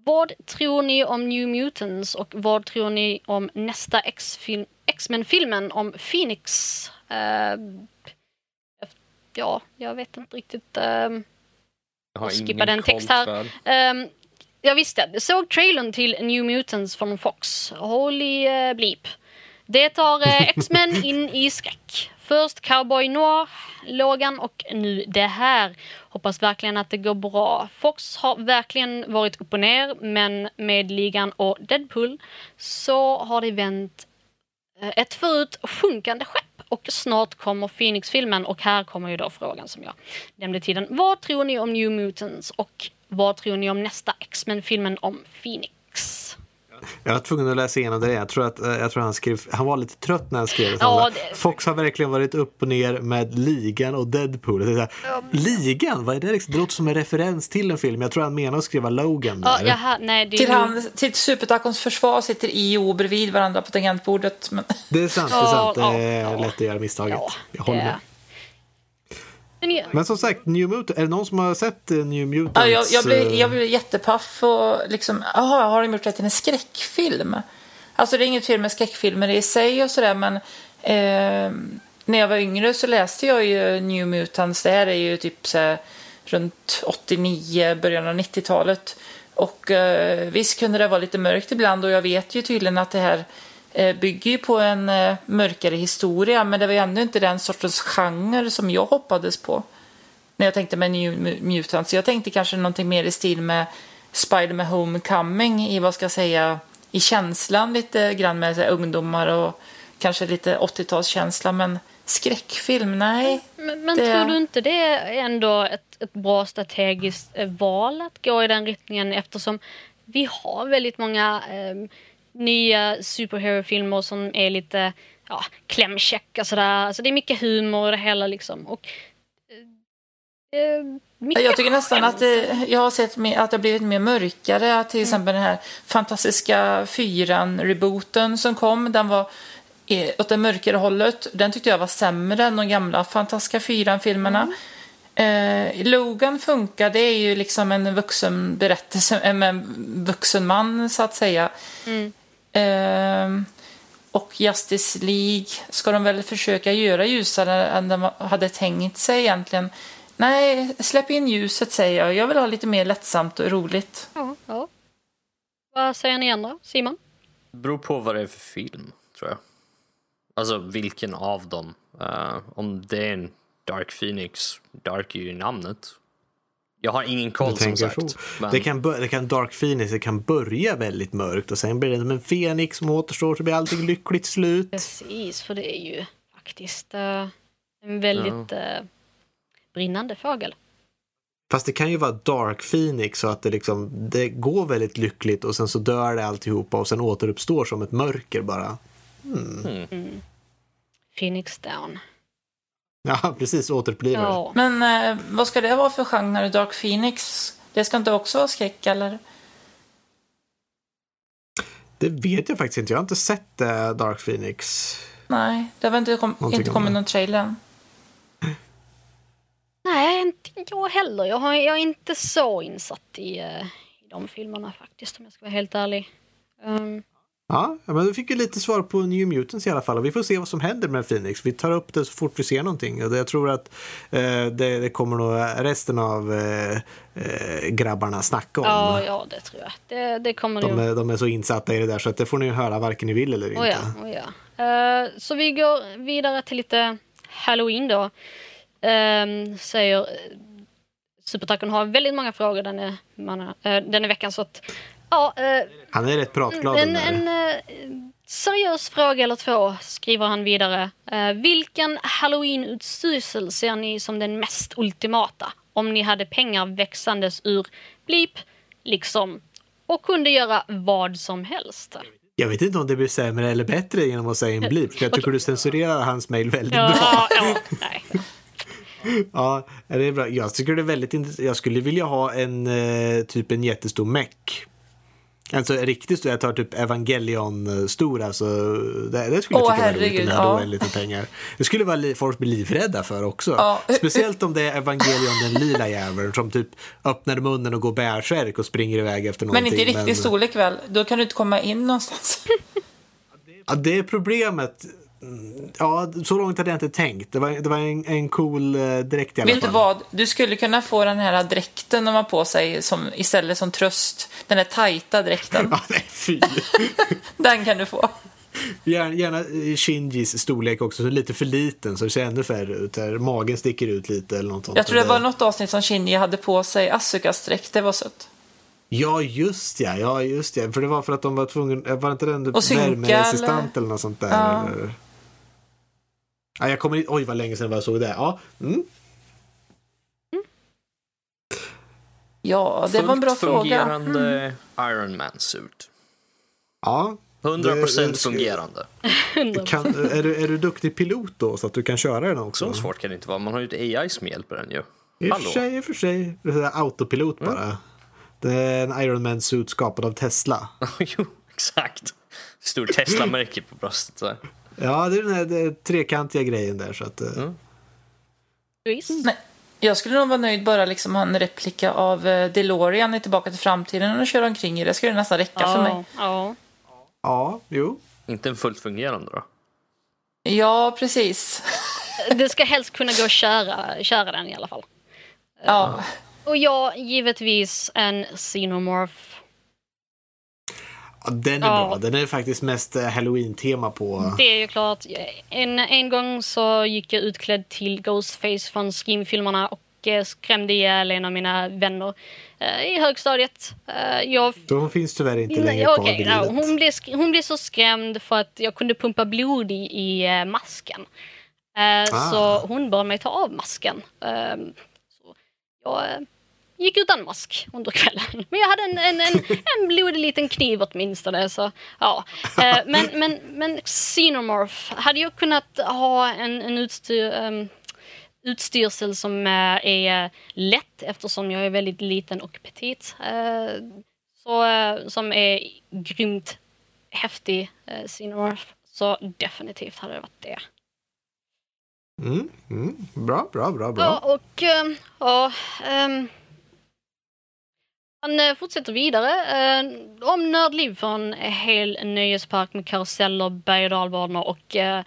Vad tror ni om New Mutants och vad tror ni om nästa X-Men-filmen om Phoenix? Eh, ja, jag vet inte riktigt. ehm, Jag har skippa den text här. Um, jag visste, jag såg trailern till New Mutants från Fox. Holy uh, bleep. Det tar eh, X-Men in i skräck. Först Cowboy Noir, Logan och nu det här. Hoppas verkligen att det går bra. Fox har verkligen varit upp och ner men med ligan och Deadpool så har det vänt eh, ett förut sjunkande skepp och snart kommer Phoenix-filmen och här kommer ju då frågan som jag nämnde tiden. Vad tror ni om New Mutants och vad tror ni om nästa X-Men-filmen om Phoenix? Jag var tvungen att läsa igenom det. Jag tror att eh, jag tror han skrev, han var lite trött när han skrev det. Ja, det- Fox har verkligen varit upp och ner med ligan och Deadpool. Det är så här, ligan? Vad är det? liksom? Det låter som en referens till en film. Jag tror han menar att skriva Logan där. Ja, jaha, nej, det är Till, han, till Supertacons försvar sitter I och O bredvid varandra på tangentbordet. Men... Det är sant, det är Ja, sant. Det ja, är ja. lätt att göra misstaget. Ja, jag håller det- med. Men ja, Men som sagt, New Mutant, är det någon som har sett eh, New Mutants? Ja, jag, jag, blev, eh, jag blev jättepaff och liksom, jaha, har de gjort det till en skräckfilm? Alltså det är inget fel med skräckfilmer i sig och sådär men eh, när jag var yngre så läste jag ju New Mutants. Det här är ju typ så här, runt 89, början av 90-talet. Och eh, visst kunde det vara lite mörkt ibland och jag vet ju tydligen att det här bygger ju på en eh, mörkare historia men det var ju ändå inte den sortens genre som jag hoppades på när jag tänkte med New Mu- Mutants. Jag tänkte kanske någonting mer i stil med Spider-Man Homecoming i vad ska jag säga i känslan lite grann med så här, ungdomar och kanske lite 80-talskänsla men skräckfilm, nej. men, men det- tror du inte det är ändå ett, ett bra strategiskt eh, val att gå i den riktningen eftersom vi har väldigt många eh, nya superhero-filmer som är lite ja, klämkäcka sådär. Alltså det är mycket humor och det hela liksom. Och, eh, eh, Jag tycker nästan att det, jag har sett mer, att det har blivit mer mörkare. Att till Mm. exempel den här fantastiska fyran-rebooten som kom, den var eh, åt det mörkare hållet. Den tyckte jag var sämre än de gamla fantastiska fyran-filmerna. Eh, Logan funkar, det är ju liksom en vuxen berättelse med en vuxen man så att säga. Mm. Eh, och Justice League ska de väl försöka göra ljusare än de hade tänkt sig egentligen. Nej, släpp in ljuset säger jag. Jag vill ha lite mer lättsamt och roligt. Ja, ja. Vad säger ni andra? Simon? Det beror på vad det är för film, tror jag. Alltså vilken av dem. Uh, om det är en Dark Phoenix, Dark är ju namnet. Jag har ingen koll som sagt. Så. Men... Det, kan det kan Dark Phoenix det kan börja väldigt mörkt och sen blir det som en Fenix som återstår så blir allting lyckligt slut. Precis, för det är ju faktiskt uh, en väldigt ja. uh, brinnande fågel. Fast det kan ju vara Dark Phoenix så att det liksom det går väldigt lyckligt och sen så dör det alltihopa och sen återuppstår som ett mörker bara. Mm. Mm. Phoenix Down. Ja, precis. Återupplivar. Ja. Men eh, vad ska det vara för genre? Dark Phoenix? Det ska inte också vara skräck, eller? Det vet jag faktiskt inte. Jag har inte sett eh, Dark Phoenix. Nej, det har väl inte, kom, inte kommit någon trailer Nej, inte jag heller. Jag, har, jag är inte så insatt i, uh, i de filmerna faktiskt, om jag ska vara helt ärlig. Um, Ja, men du fick ju lite svar på New Mutants i alla fall. Och vi får se vad som händer med Phoenix. Vi tar upp det så fort vi ser någonting. Och jag tror att eh, det, det, kommer nog resten av eh, eh, grabbarna snacka om. Ja, ja det tror jag. Det, det kommer de, de är så insatta i det där så att det får ni höra varken ni vill eller inte. Oh ja, oh ja. Uh, så vi går vidare till lite Halloween då. Uh, säger Supertacken har väldigt många frågor den, är, man, uh, den är veckan så att Ja, eh, han är rätt pratglad. En, en eh, seriös fråga eller två skriver han vidare. Eh, vilken halloween-utstyrsel ser ni som den mest ultimata? Om ni hade pengar växandes ur blip, liksom, och kunde göra vad som helst. Jag vet inte om det blir sämre eller bättre genom att säga en blip, för jag tycker du censurerar hans mail väldigt ja, bra. Ja, nej. ja, det är bra. Jag tycker det är väldigt intressant. Jag skulle vilja ha en eh, typ en jättestor meck Alltså riktigt stor, jag tar typ Evangelion-stor, alltså, det, det skulle jag tycka var roligt med ja. lite pengar. Det skulle vara folk bli livrädda för också. Ja. Speciellt om det är Evangelion den lila jäveln som typ öppnar munnen och går bärsärk och springer iväg efter någonting. Men inte i riktig men... storlek väl? Då kan du inte komma in någonstans. ja, det är problemet. Ja, så långt hade jag inte tänkt. Det var, det var en, en cool eh, dräkt i alla Vet fall. du vad? Du skulle kunna få den här dräkten de har på sig som, istället som tröst. Den här tajta dräkten. ja, nej, fy. den kan du få. Gärna, gärna Shinjis storlek också, så lite för liten så det ser ännu färre ut. Här. Magen sticker ut lite eller något sånt. Jag tror det var något avsnitt som Shinji hade på sig Asukas dräkt. Det var sött. Ja, just ja. ja, just ja. För det var för att de var tvungna, var inte den värmeresistent eller något sånt där? Ja. Eller? Ja, jag kommer Oj, vad länge sedan jag såg det. Ja, mm. Ja, det Fullt var en bra fråga. fungerande mm. Iron Man-suit. Ja. 100 procent fungerande. Kan, är, du, är du duktig pilot då så att du kan köra den också? Så svårt kan det inte vara. Man har ju ett AI som hjälper den ju. I och för sig, i och för sig. Det är autopilot mm. bara. Det är en Iron Man-suit skapad av Tesla. jo, exakt. Stor Tesla-märke på bröstet. Så. Ja, det är den här trekantiga grejen där. Så att, eh. mm. Nej, jag skulle nog vara nöjd bara liksom ha en replika av eh, DeLorean i Tillbaka till framtiden och köra omkring i det. skulle nästan räcka ja, för mig. Ja. ja, jo. Inte en fullt fungerande då? Ja, precis. det ska helst kunna gå att köra, köra den i alla fall. Ja. Och jag, givetvis en Xenomorph Ja, den är ja. bra. Den är faktiskt mest eh, halloween-tema på. Det är ju klart. En, en gång så gick jag utklädd till Ghostface från Scream-filmerna och eh, skrämde ihjäl en av mina vänner uh, i högstadiet. Jag... Hon finns tyvärr inte längre kvar okay, no, hon, blev, hon blev så skrämd för att jag kunde pumpa blod i, i masken. Ah. Så hon bad mig ta av masken. så jag gick utan mask under kvällen. Men jag hade en, en, en, en blodig liten kniv åtminstone. Så, ja. Eh, men, men, men Xenomorph, hade jag kunnat ha en, en utstyr, um, utstyrsel som uh, är lätt eftersom jag är väldigt liten och petit. Uh, så, uh, som är grymt häftig uh, Xenomorph. Så definitivt hade det varit det. Mm, mm, bra, bra, bra, bra. Ja, och ja, um, han eh, fortsätter vidare. Eh, om Nördliv för en hel nöjespark med karuseller, berg och dalbanor och eh,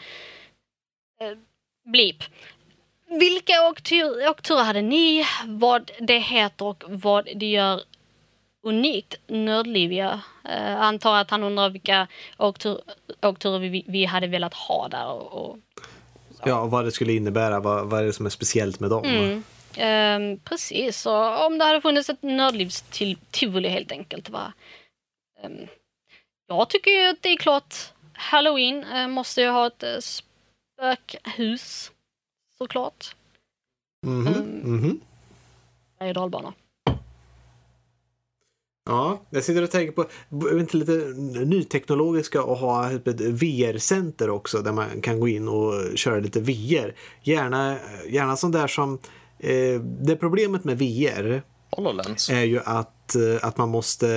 eh, blip. Vilka åkturer hade ni, vad det heter och vad det gör unikt nördliv. Jag eh, antar att han undrar vilka åktur, åkturer vi, vi hade velat ha där. Och, och Ja, vad det skulle innebära, vad, vad är det som är speciellt med dem? Mm. Ehm, precis, och om det hade funnits ett nördlivstivoli helt enkelt. Va? Ehm, jag tycker ju att det är klart Halloween eh, måste ju ha ett eh, spökhus. Såklart. Mhm, Mm. mhm. Berg och dalbana. Ja, jag sitter och tänker på, är inte lite nyteknologiska och ha ett VR-center också där man kan gå in och köra lite VR. Gärna, gärna sånt där som, eh, det problemet med VR HoloLens. är ju att, eh, att man måste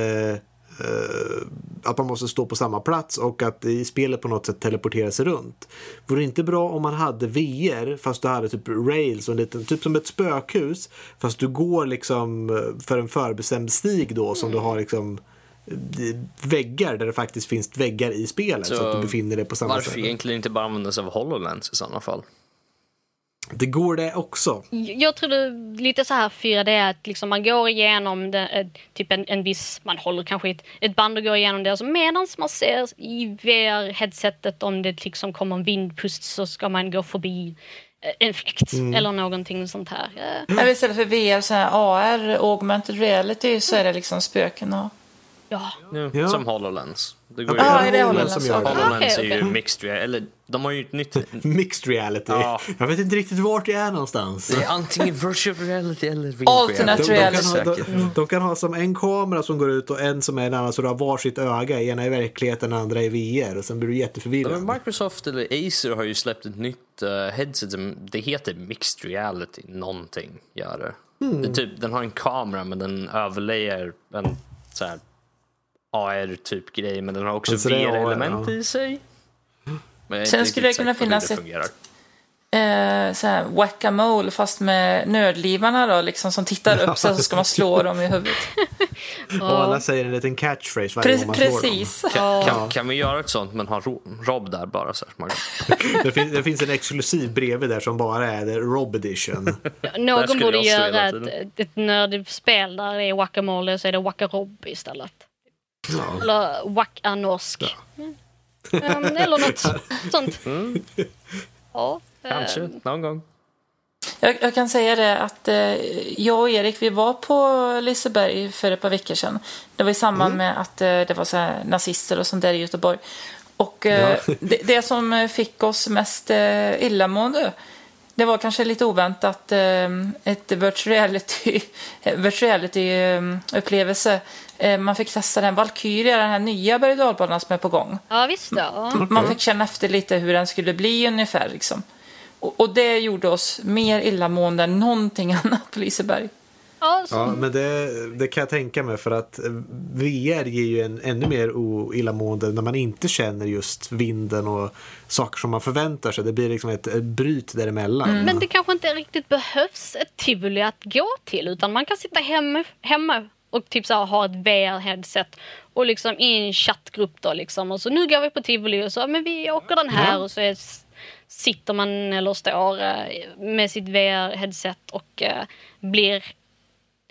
eh, att man måste stå på samma plats och att i spelet på något sätt teleportera sig runt. Vore det inte bra om man hade VR fast du hade typ rails och en liten, typ som ett spökhus fast du går liksom eh, för en förbestämd stig då som du har liksom väggar där det faktiskt finns väggar i spelet så, Så att du befinner dig på samma Varför ställe. egentligen inte bara använda sig av HoloLens i sådana fall? Det går det också. Jag tror det lite så här 4D att liksom man går igenom det, eh, typ en, en viss, man håller kanske ett, ett band och går igenom det. Alltså medan man ser i VR-headsetet om det liksom kommer en vindpust så ska man gå förbi eh, en fläkt eller någonting sånt här. Eller istället för VR, så här AR, augmented reality, så är det liksom spöken och... Ja, Ja, Ja. Som HoloLens. Det går Ja, ju... Ja, är det HoloLens? som gör det. Okej, är ju okej. mixed reality, eller de har ju ett nytt... Mixed reality. Ja. Jag vet inte riktigt vart jag är någonstans. Det är antingen virtual reality eller real Alternate De, reality. de, kan ha, de, de kan ha som en kamera som går ut och en som är en annan så du har varsitt öga. Ena i verkligheten, andra i VR och sen blir du jätteförvirrad. men Microsoft eller Acer har ju släppt ett nytt uh, headset som det heter mixed reality någonting. Gör det. Hmm. det typ, den har en kamera men den överlayer en så här AR typ grej men den har också Alltså, VR-element ja. i sig. Sen skulle det kunna finnas det ett- fungerar. Eh, så här, whack-a-mole fast med nördlivarna då, liksom som tittar upp så, så ska man slå dem i huvudet. Och alla säger en liten catchphrase varje gång Pre- man slår dem. precis. Kan, kan, kan vi göra ett sånt men ha Ro- Rob där bara så man Det, finns, det finns en exklusiv bredvid där som bara är Rob edition. Någon skulle borde göra ett, ett nördspel där det är Wackamole så är det Wackarob istället. Ja. Eller Wackanorsk. Mm. Ehm, eller något sånt. Ja, eh, Kanske, någon gång. Jag, jag kan säga det att eh, jag och Erik vi var på Liseberg för ett par veckor sedan. Det var i samband med att eh, det var så här nazister och sånt där i Göteborg. Och eh, Ja. det, det som fick oss mest eh, illamående det var kanske lite oväntat eh, ett virtual reality, virtual reality eh, upplevelse. Eh, man fick testa den Valkyria, den här nya berg som är på gång. ja visst ja. Man fick känna efter lite hur den skulle bli ungefär. Liksom. Och, och det gjorde oss mer illamående än någonting annat på Liseberg. Ja, Ja, men det, det kan jag tänka mig för att eh, VR ger ju en ännu mer illamående när man inte känner just vinden och saker som man förväntar sig. Det blir liksom ett, ett bryt däremellan. Men det kanske inte riktigt behövs ett tivoli att gå till utan man kan sitta hemma, hemma och typ så här, ha ett VR-headset och liksom i en chattgrupp då liksom och så nu går vi på tivoli och så men vi åker den här Ja. och så är, sitter man eller står eh, med sitt VR-headset och eh, blir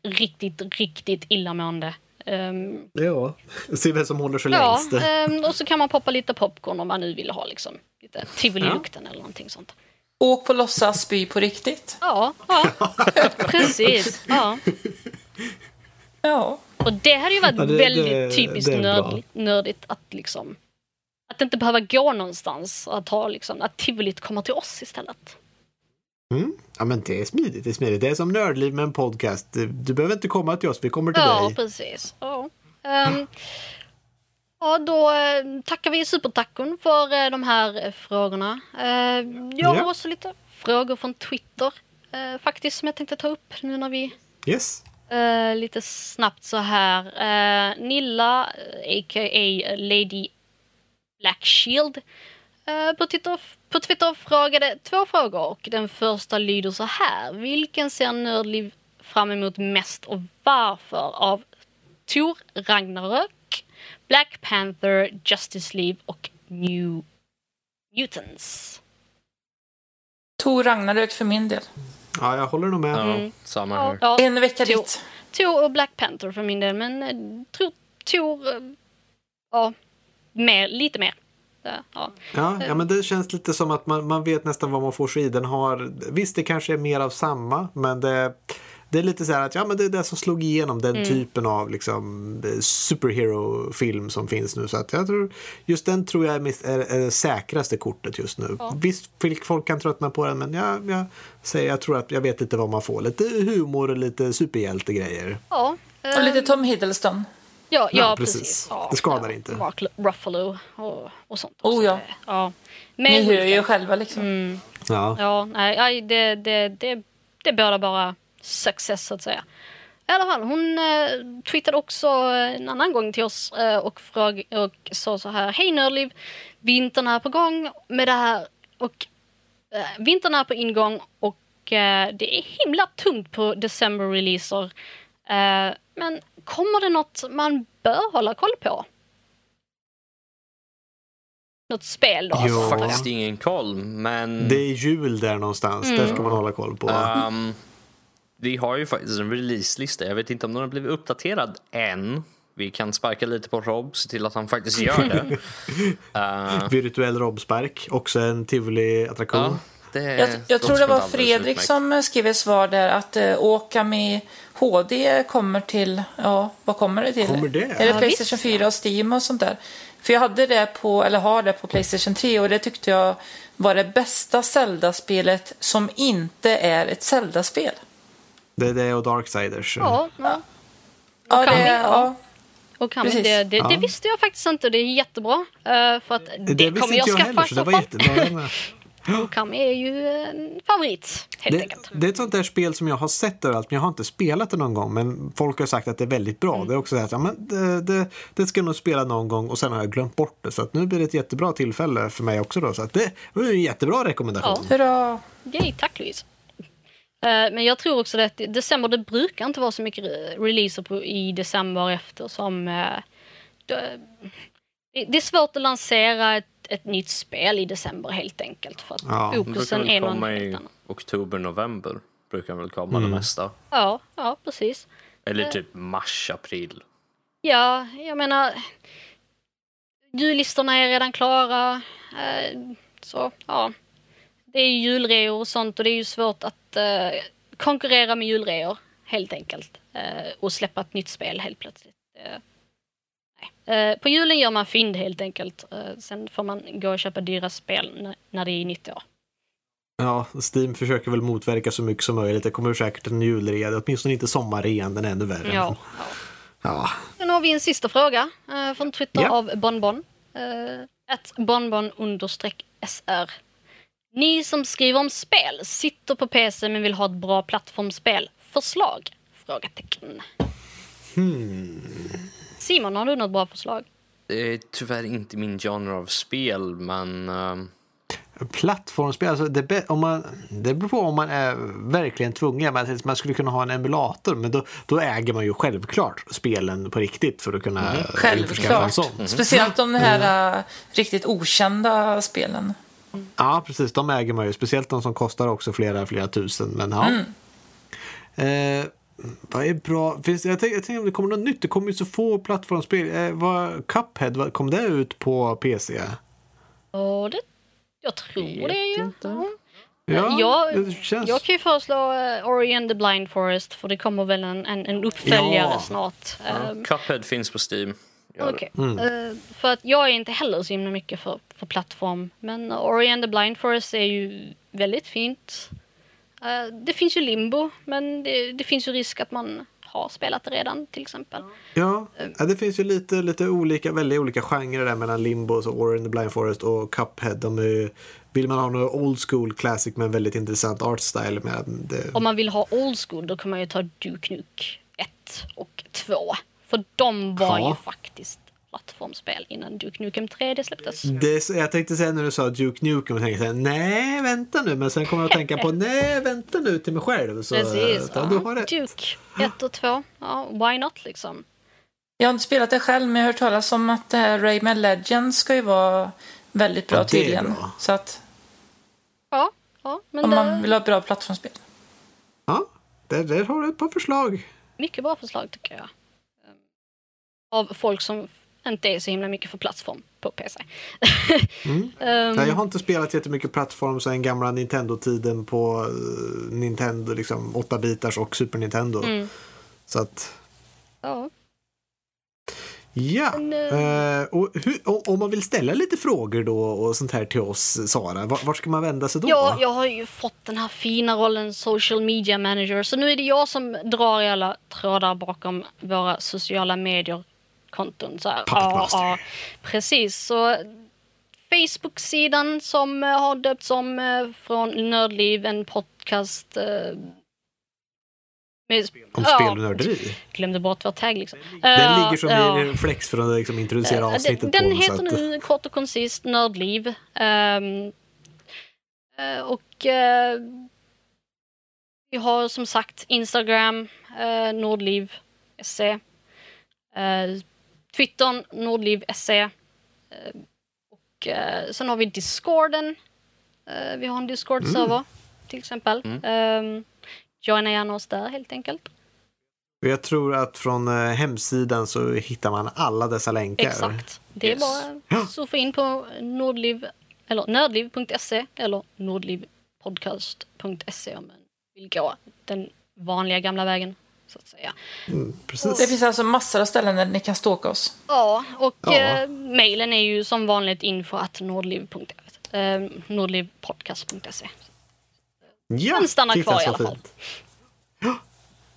riktigt, riktigt illamående. Um, Ja, se vem som håller sig ja, längst. ehm, och så kan man poppa lite popcorn om man nu vill ha liksom lite tivoli-lukten eller någonting sånt. Åk på låtsas spy på riktigt. Ja, ja. precis. Ja. Ja. Och det hade ju varit Ja, det- väldigt det- typiskt nördigt, nördigt att liksom att inte behöva gå någonstans. Att, ha, liksom, att tivolit kommer till oss istället. Mm. Ja, men det är smidigt. Det är smidigt. Det är som Nördliv med en podcast. Du, behöver inte komma till oss, vi kommer till Ja, dig. precis. Ja. Ehm, ja, då eh, tackar vi Supertacon för eh, de här eh, frågorna. Uh, jag har Ja. också lite frågor från Twitter eh, faktiskt som jag tänkte ta upp nu när vi Yes. Eh, lite snabbt så här. Nilla, a.k.a. Lady Black Shield, på, Twitter, på Twitter frågade två frågor och den första lyder så här. Vilken ser Nördliv fram emot mest och varför av Tor Ragnarök, Black Panther, Justice League och New Mutants? Tor Ragnarök för min del. Ja, jag håller nog med. Ja, Mm. samma här. ja, En vecka dit. Tor och Black Panther för min del, men eh, tror Tor, eh, ja, mer, lite mer. Det, ja. Ja, ja, men det känns lite som att man, man vet nästan vad man får sig i. Den har, visst, det kanske är mer av samma, men det, det är lite så här att ja, men det är det som slog igenom den typen av liksom, eh, superhero-film som finns nu. Så att jag tror, just den tror jag är, mis- är, är det säkraste kortet just nu. Visst, folk- folk kan tröttna på den, men jag, jag säger jag tror att jag vet lite vad man får. Lite humor och lite superhjältegrejer. Ja, eh, Och lite Tom Hiddleston. Ja, ja, Ja, precis. precis. Ja, Det skadar ja, inte. Mark Ruffalo och, och sånt. Oh, också. ja. Det- ja. Ni Men hör ju själva liksom. Ja. Ja, nej, det, det, det, det båda bara success så att säga. I alla fall, hon eh, tweetade också en annan gång till oss eh, och, fråg, och sa så här. Hej Nördliv! Vintern är på gång med det här och eh, vintern är på ingång och eh, det är himla tungt på december-releaser. Eh, men kommer det något man bör hålla koll på? Något spel då? Jo. antar jag. Faktiskt ingen koll, men Det är jul där någonstans. Där ska man hålla koll på. ehm, vi har ju faktiskt en releaselista. Jag vet inte om den har blivit uppdaterad än. Vi kan sparka lite på Rob, se till att han faktiskt gör det. Eh, Virtuell robbspark, också en tivoli-attraktion. ja, det Jag, jag tror det var Fredrik utmärkt. som skrev ett svar där att uh, Okami HD kommer till, ja vad kommer det till? Kommer det? Är det Ja, Playstation visst. 4 och Steam och sånt där? För jag hade det på, eller har det på Playstation 3 och det tyckte jag var det bästa Zelda-spelet som inte är ett Zelda-spel. Det är det och Darksiders. Ja, ja. Ja, det, ja. ja. Och kan Precis. det, det, Ja. det visste jag faktiskt inte. Det är jättebra. eh, för att det, Det kommer jag jag skaffa heller, så så det var jättebra. Okami är ju en favorit, helt Det, enkelt. det är ett sånt där spel som jag har sett överallt, men jag har inte spelat det någon gång. Men folk har sagt att det är väldigt bra. Mm. Det är också så att ja, men det, det, det ska jag nog spela någon gång och sen har jag glömt bort det. Så att nu blir det ett jättebra tillfälle för mig också. Då, så att det var en jättebra rekommendation. Hurra! Yay, tack Louise. Eh, men jag tror också att december, det brukar inte vara så mycket re- releaser på, i december eftersom det, det är svårt att lansera ett, ett nytt spel i december helt enkelt. För att Ja, fokusen är någon helt i annan. oktober, november. Brukar väl komma Mm. det mesta. Ja, ja, precis. Eller typ mars, april. Ja, jag menar... Jullistorna är redan klara. eh, Så, ja. Det är ju julreor och sånt och det är ju svårt att eh, konkurrera med julreor, helt enkelt. Eh, och släppa ett nytt spel helt plötsligt. Eh, på julen gör man fynd helt enkelt. Eh, sen får man gå och köpa dyra spel när det är nytt år. Ja, Steam försöker väl motverka så mycket som möjligt. Det kommer säkert en julrea, åtminstone inte sommarrean, den är ännu värre. Ja. ja. Sen har vi en sista fråga eh, från Twitter Ja. av Bonbon. Ett bonbon understreck SR. Ni som skriver om spel, sitter på PC men vill ha ett bra plattformsspel. Förslag? Frågetecken. Hmm. Simon, har du något bra förslag? Det är tyvärr inte min genre av spel, men... ehm, Plattformsspel, alltså det, om man, det beror på om man är verkligen tvungen. Man, man skulle kunna ha en emulator, men då, då äger man ju självklart spelen på riktigt för att kunna mm. Självklart. sån. Speciellt de här äh, riktigt okända spelen. Ja, precis. De äger man ju. Speciellt de som kostar också flera, flera tusen. Men ja. Eh, vad är bra? Finns, jag tänker jag tänker om det kommer något nytt. Det kommer ju så få plattformsspel. Eh, vad, Cuphead, vad, kom det ut på PC? Och det, jag tror det ju. inte. Ja. Ja, jag, det känns... jag kan ju föreslå uh, Ori and the Blind Forest för det kommer väl en, en, en uppföljare Ja. snart. Ehm, Cuphead finns på Steam. Okej. Mm. Eh, för att jag är inte heller så himla mycket för, för plattform. Men Ori and the Blind Forest är ju väldigt fint. Eh, det finns ju limbo, men det, det finns ju risk att man har spelat det redan till exempel. Ja, det finns ju lite, lite olika, väldigt olika genrer där mellan Limbo, och så Ori and the Blind Forest och Cuphead. De är, vill man ha något old school classic med en väldigt intressant art style med det, Om man vill ha old school då kan man ju ta Duke Nuke 1 och 2. För de var Ja. ju faktiskt plattformsspel innan Duke Nukem 3 släpptes. det Jag tänkte säga när du sa Duke Nukem och tänkte så här, nej vänta nu, men sen kommer jag att tänka på nej vänta nu till mig själv. Så, Precis. ja, du har rätt. Duke 1 och 2. Ja, why not liksom? Jag har inte spelat det själv, men jag har hört talas om att det här Rayman Legends ska ju vara väldigt bra Ja, det är tydligen. bra. Så att Ja, ja men om det... man vill ha bra plattformsspel. Ja, där, där har du ett par förslag. mycket bra förslag tycker jag. Av folk som inte är så himla mycket för plattform på PC. Mm. um, jag har inte spelat jättemycket plattform sen gamla Nintendo-tiden på uh, Nintendo, liksom 8-bitars och Super Nintendo. mm, Så att, ja. ja. Men, eh, Eh, och hur, om, man vill ställa lite frågor då och sånt här till oss, Sara, vart, vart ska man vända sig då? Ja, jag har ju fått den här fina rollen social media manager. Så nu är det jag som drar i alla trådar bakom våra sociala medier-konton. Så här. Ja, ja, precis. Så Facebook-sidan som eh, har döpts om eh, från Nördliv, en podcast eh, med, Om ja, spel och nörderi. glömde bort vår tagg liksom. Den Eh, ligger som ja. en reflex för att liksom introducera Eh, avsnittet Den, den på. så heter att- nu kort och koncist Nördliv. Ehm, eh, och vi har som sagt Instagram, uh, Nordliv SE. Twittern, Nordliv SE. Eh, och eh, sen har vi Discorden. Eh, vi har en Discord-server till exempel. Um, joina gärna oss där helt enkelt. Jag tror att från hemsidan så hittar man alla dessa länkar. Exakt. Det är Yes. bara att surfa in på nordliv, eller nördliv.se eller nordlivpodcast.se om man vill gå den vanliga gamla vägen. Så att säga. Mm, precis. Det finns alltså massor av ställen där ni kan stalka oss. Ja, och Ja. Eh, mejlen är ju som vanligt info att nordliv.se. Eh, nordlivpodcast.se. Ja, Den stannar kvar i alla fall. fint.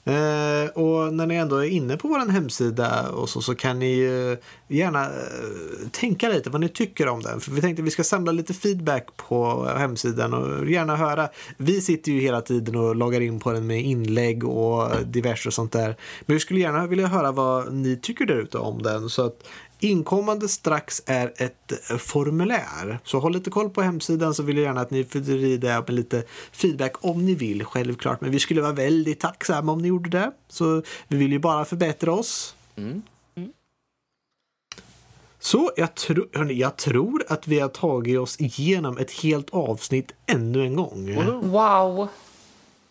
Eh, och när ni ändå är inne på vår hemsida och så, så kan ni ju eh, gärna eh, tänka lite vad ni tycker om den. För vi tänkte att vi ska samla lite feedback på hemsidan och gärna höra. Vi sitter ju hela tiden och loggar in på den med inlägg och diverse och sånt där. Men vi skulle gärna vilja höra vad ni tycker där ute om den. Så att Inkommande strax är ett formulär. Så håll lite koll på hemsidan så vill jag gärna att ni fyller i det med lite feedback om ni vill självklart. Men vi skulle vara väldigt tacksamma om ni gjorde det. Så vi vill ju bara förbättra oss. Mm. Så jag, tro, hörni, jag tror att vi har tagit oss igenom ett helt avsnitt ännu en gång. Wow!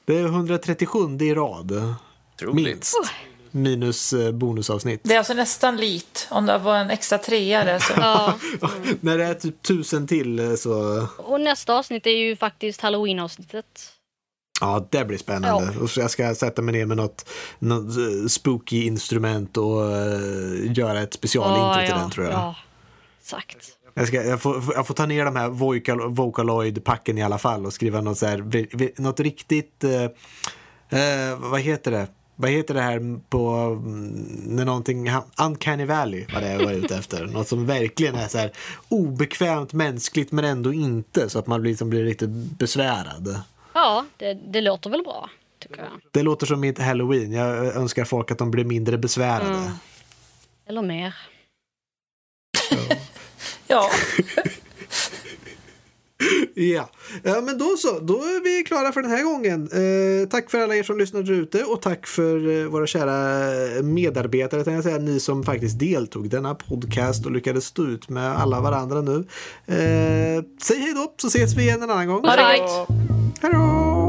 Det är 137 i rad. Otroligt. Minst. Minus eh, bonusavsnitt. Det är alltså nästan lit. Om det var en extra trea där så. Ja. När det är typ tusen till eh, så... Och nästa avsnitt är ju faktiskt halloween-avsnittet. Ja, det blir spännande. Och så jag ska sätta mig ner med något, något eh, spooky instrument och uh, göra ett specialintro till den tror jag. Ja, exakt. Jag, ska, jag, får, jag får ta ner de här Vocal, Vocaloid-packen i alla fall och skriva något, så här, något riktigt... eh, eh, vad heter det? Vad heter det här på mm, när någonting, Uncanny Valley var det jag var ute efter. Något som verkligen är så här obekvämt mänskligt men ändå inte så att man liksom blir riktigt besvärad. Ja, det, det låter väl bra, tycker jag. Det låter som mitt halloween. Jag önskar folk att de blir mindre besvärade. Mm. Eller mer. Ja, Ja. ja, men då så. Då är vi klara för den här gången. Eh, tack för alla er som lyssnade ute och tack för eh, våra kära medarbetare, tänkte jag säga, ni som faktiskt deltog i denna podcast och lyckades stå ut med alla varandra nu. Eh, säg hej då så ses vi igen en annan gång. ha det gött. Hej då!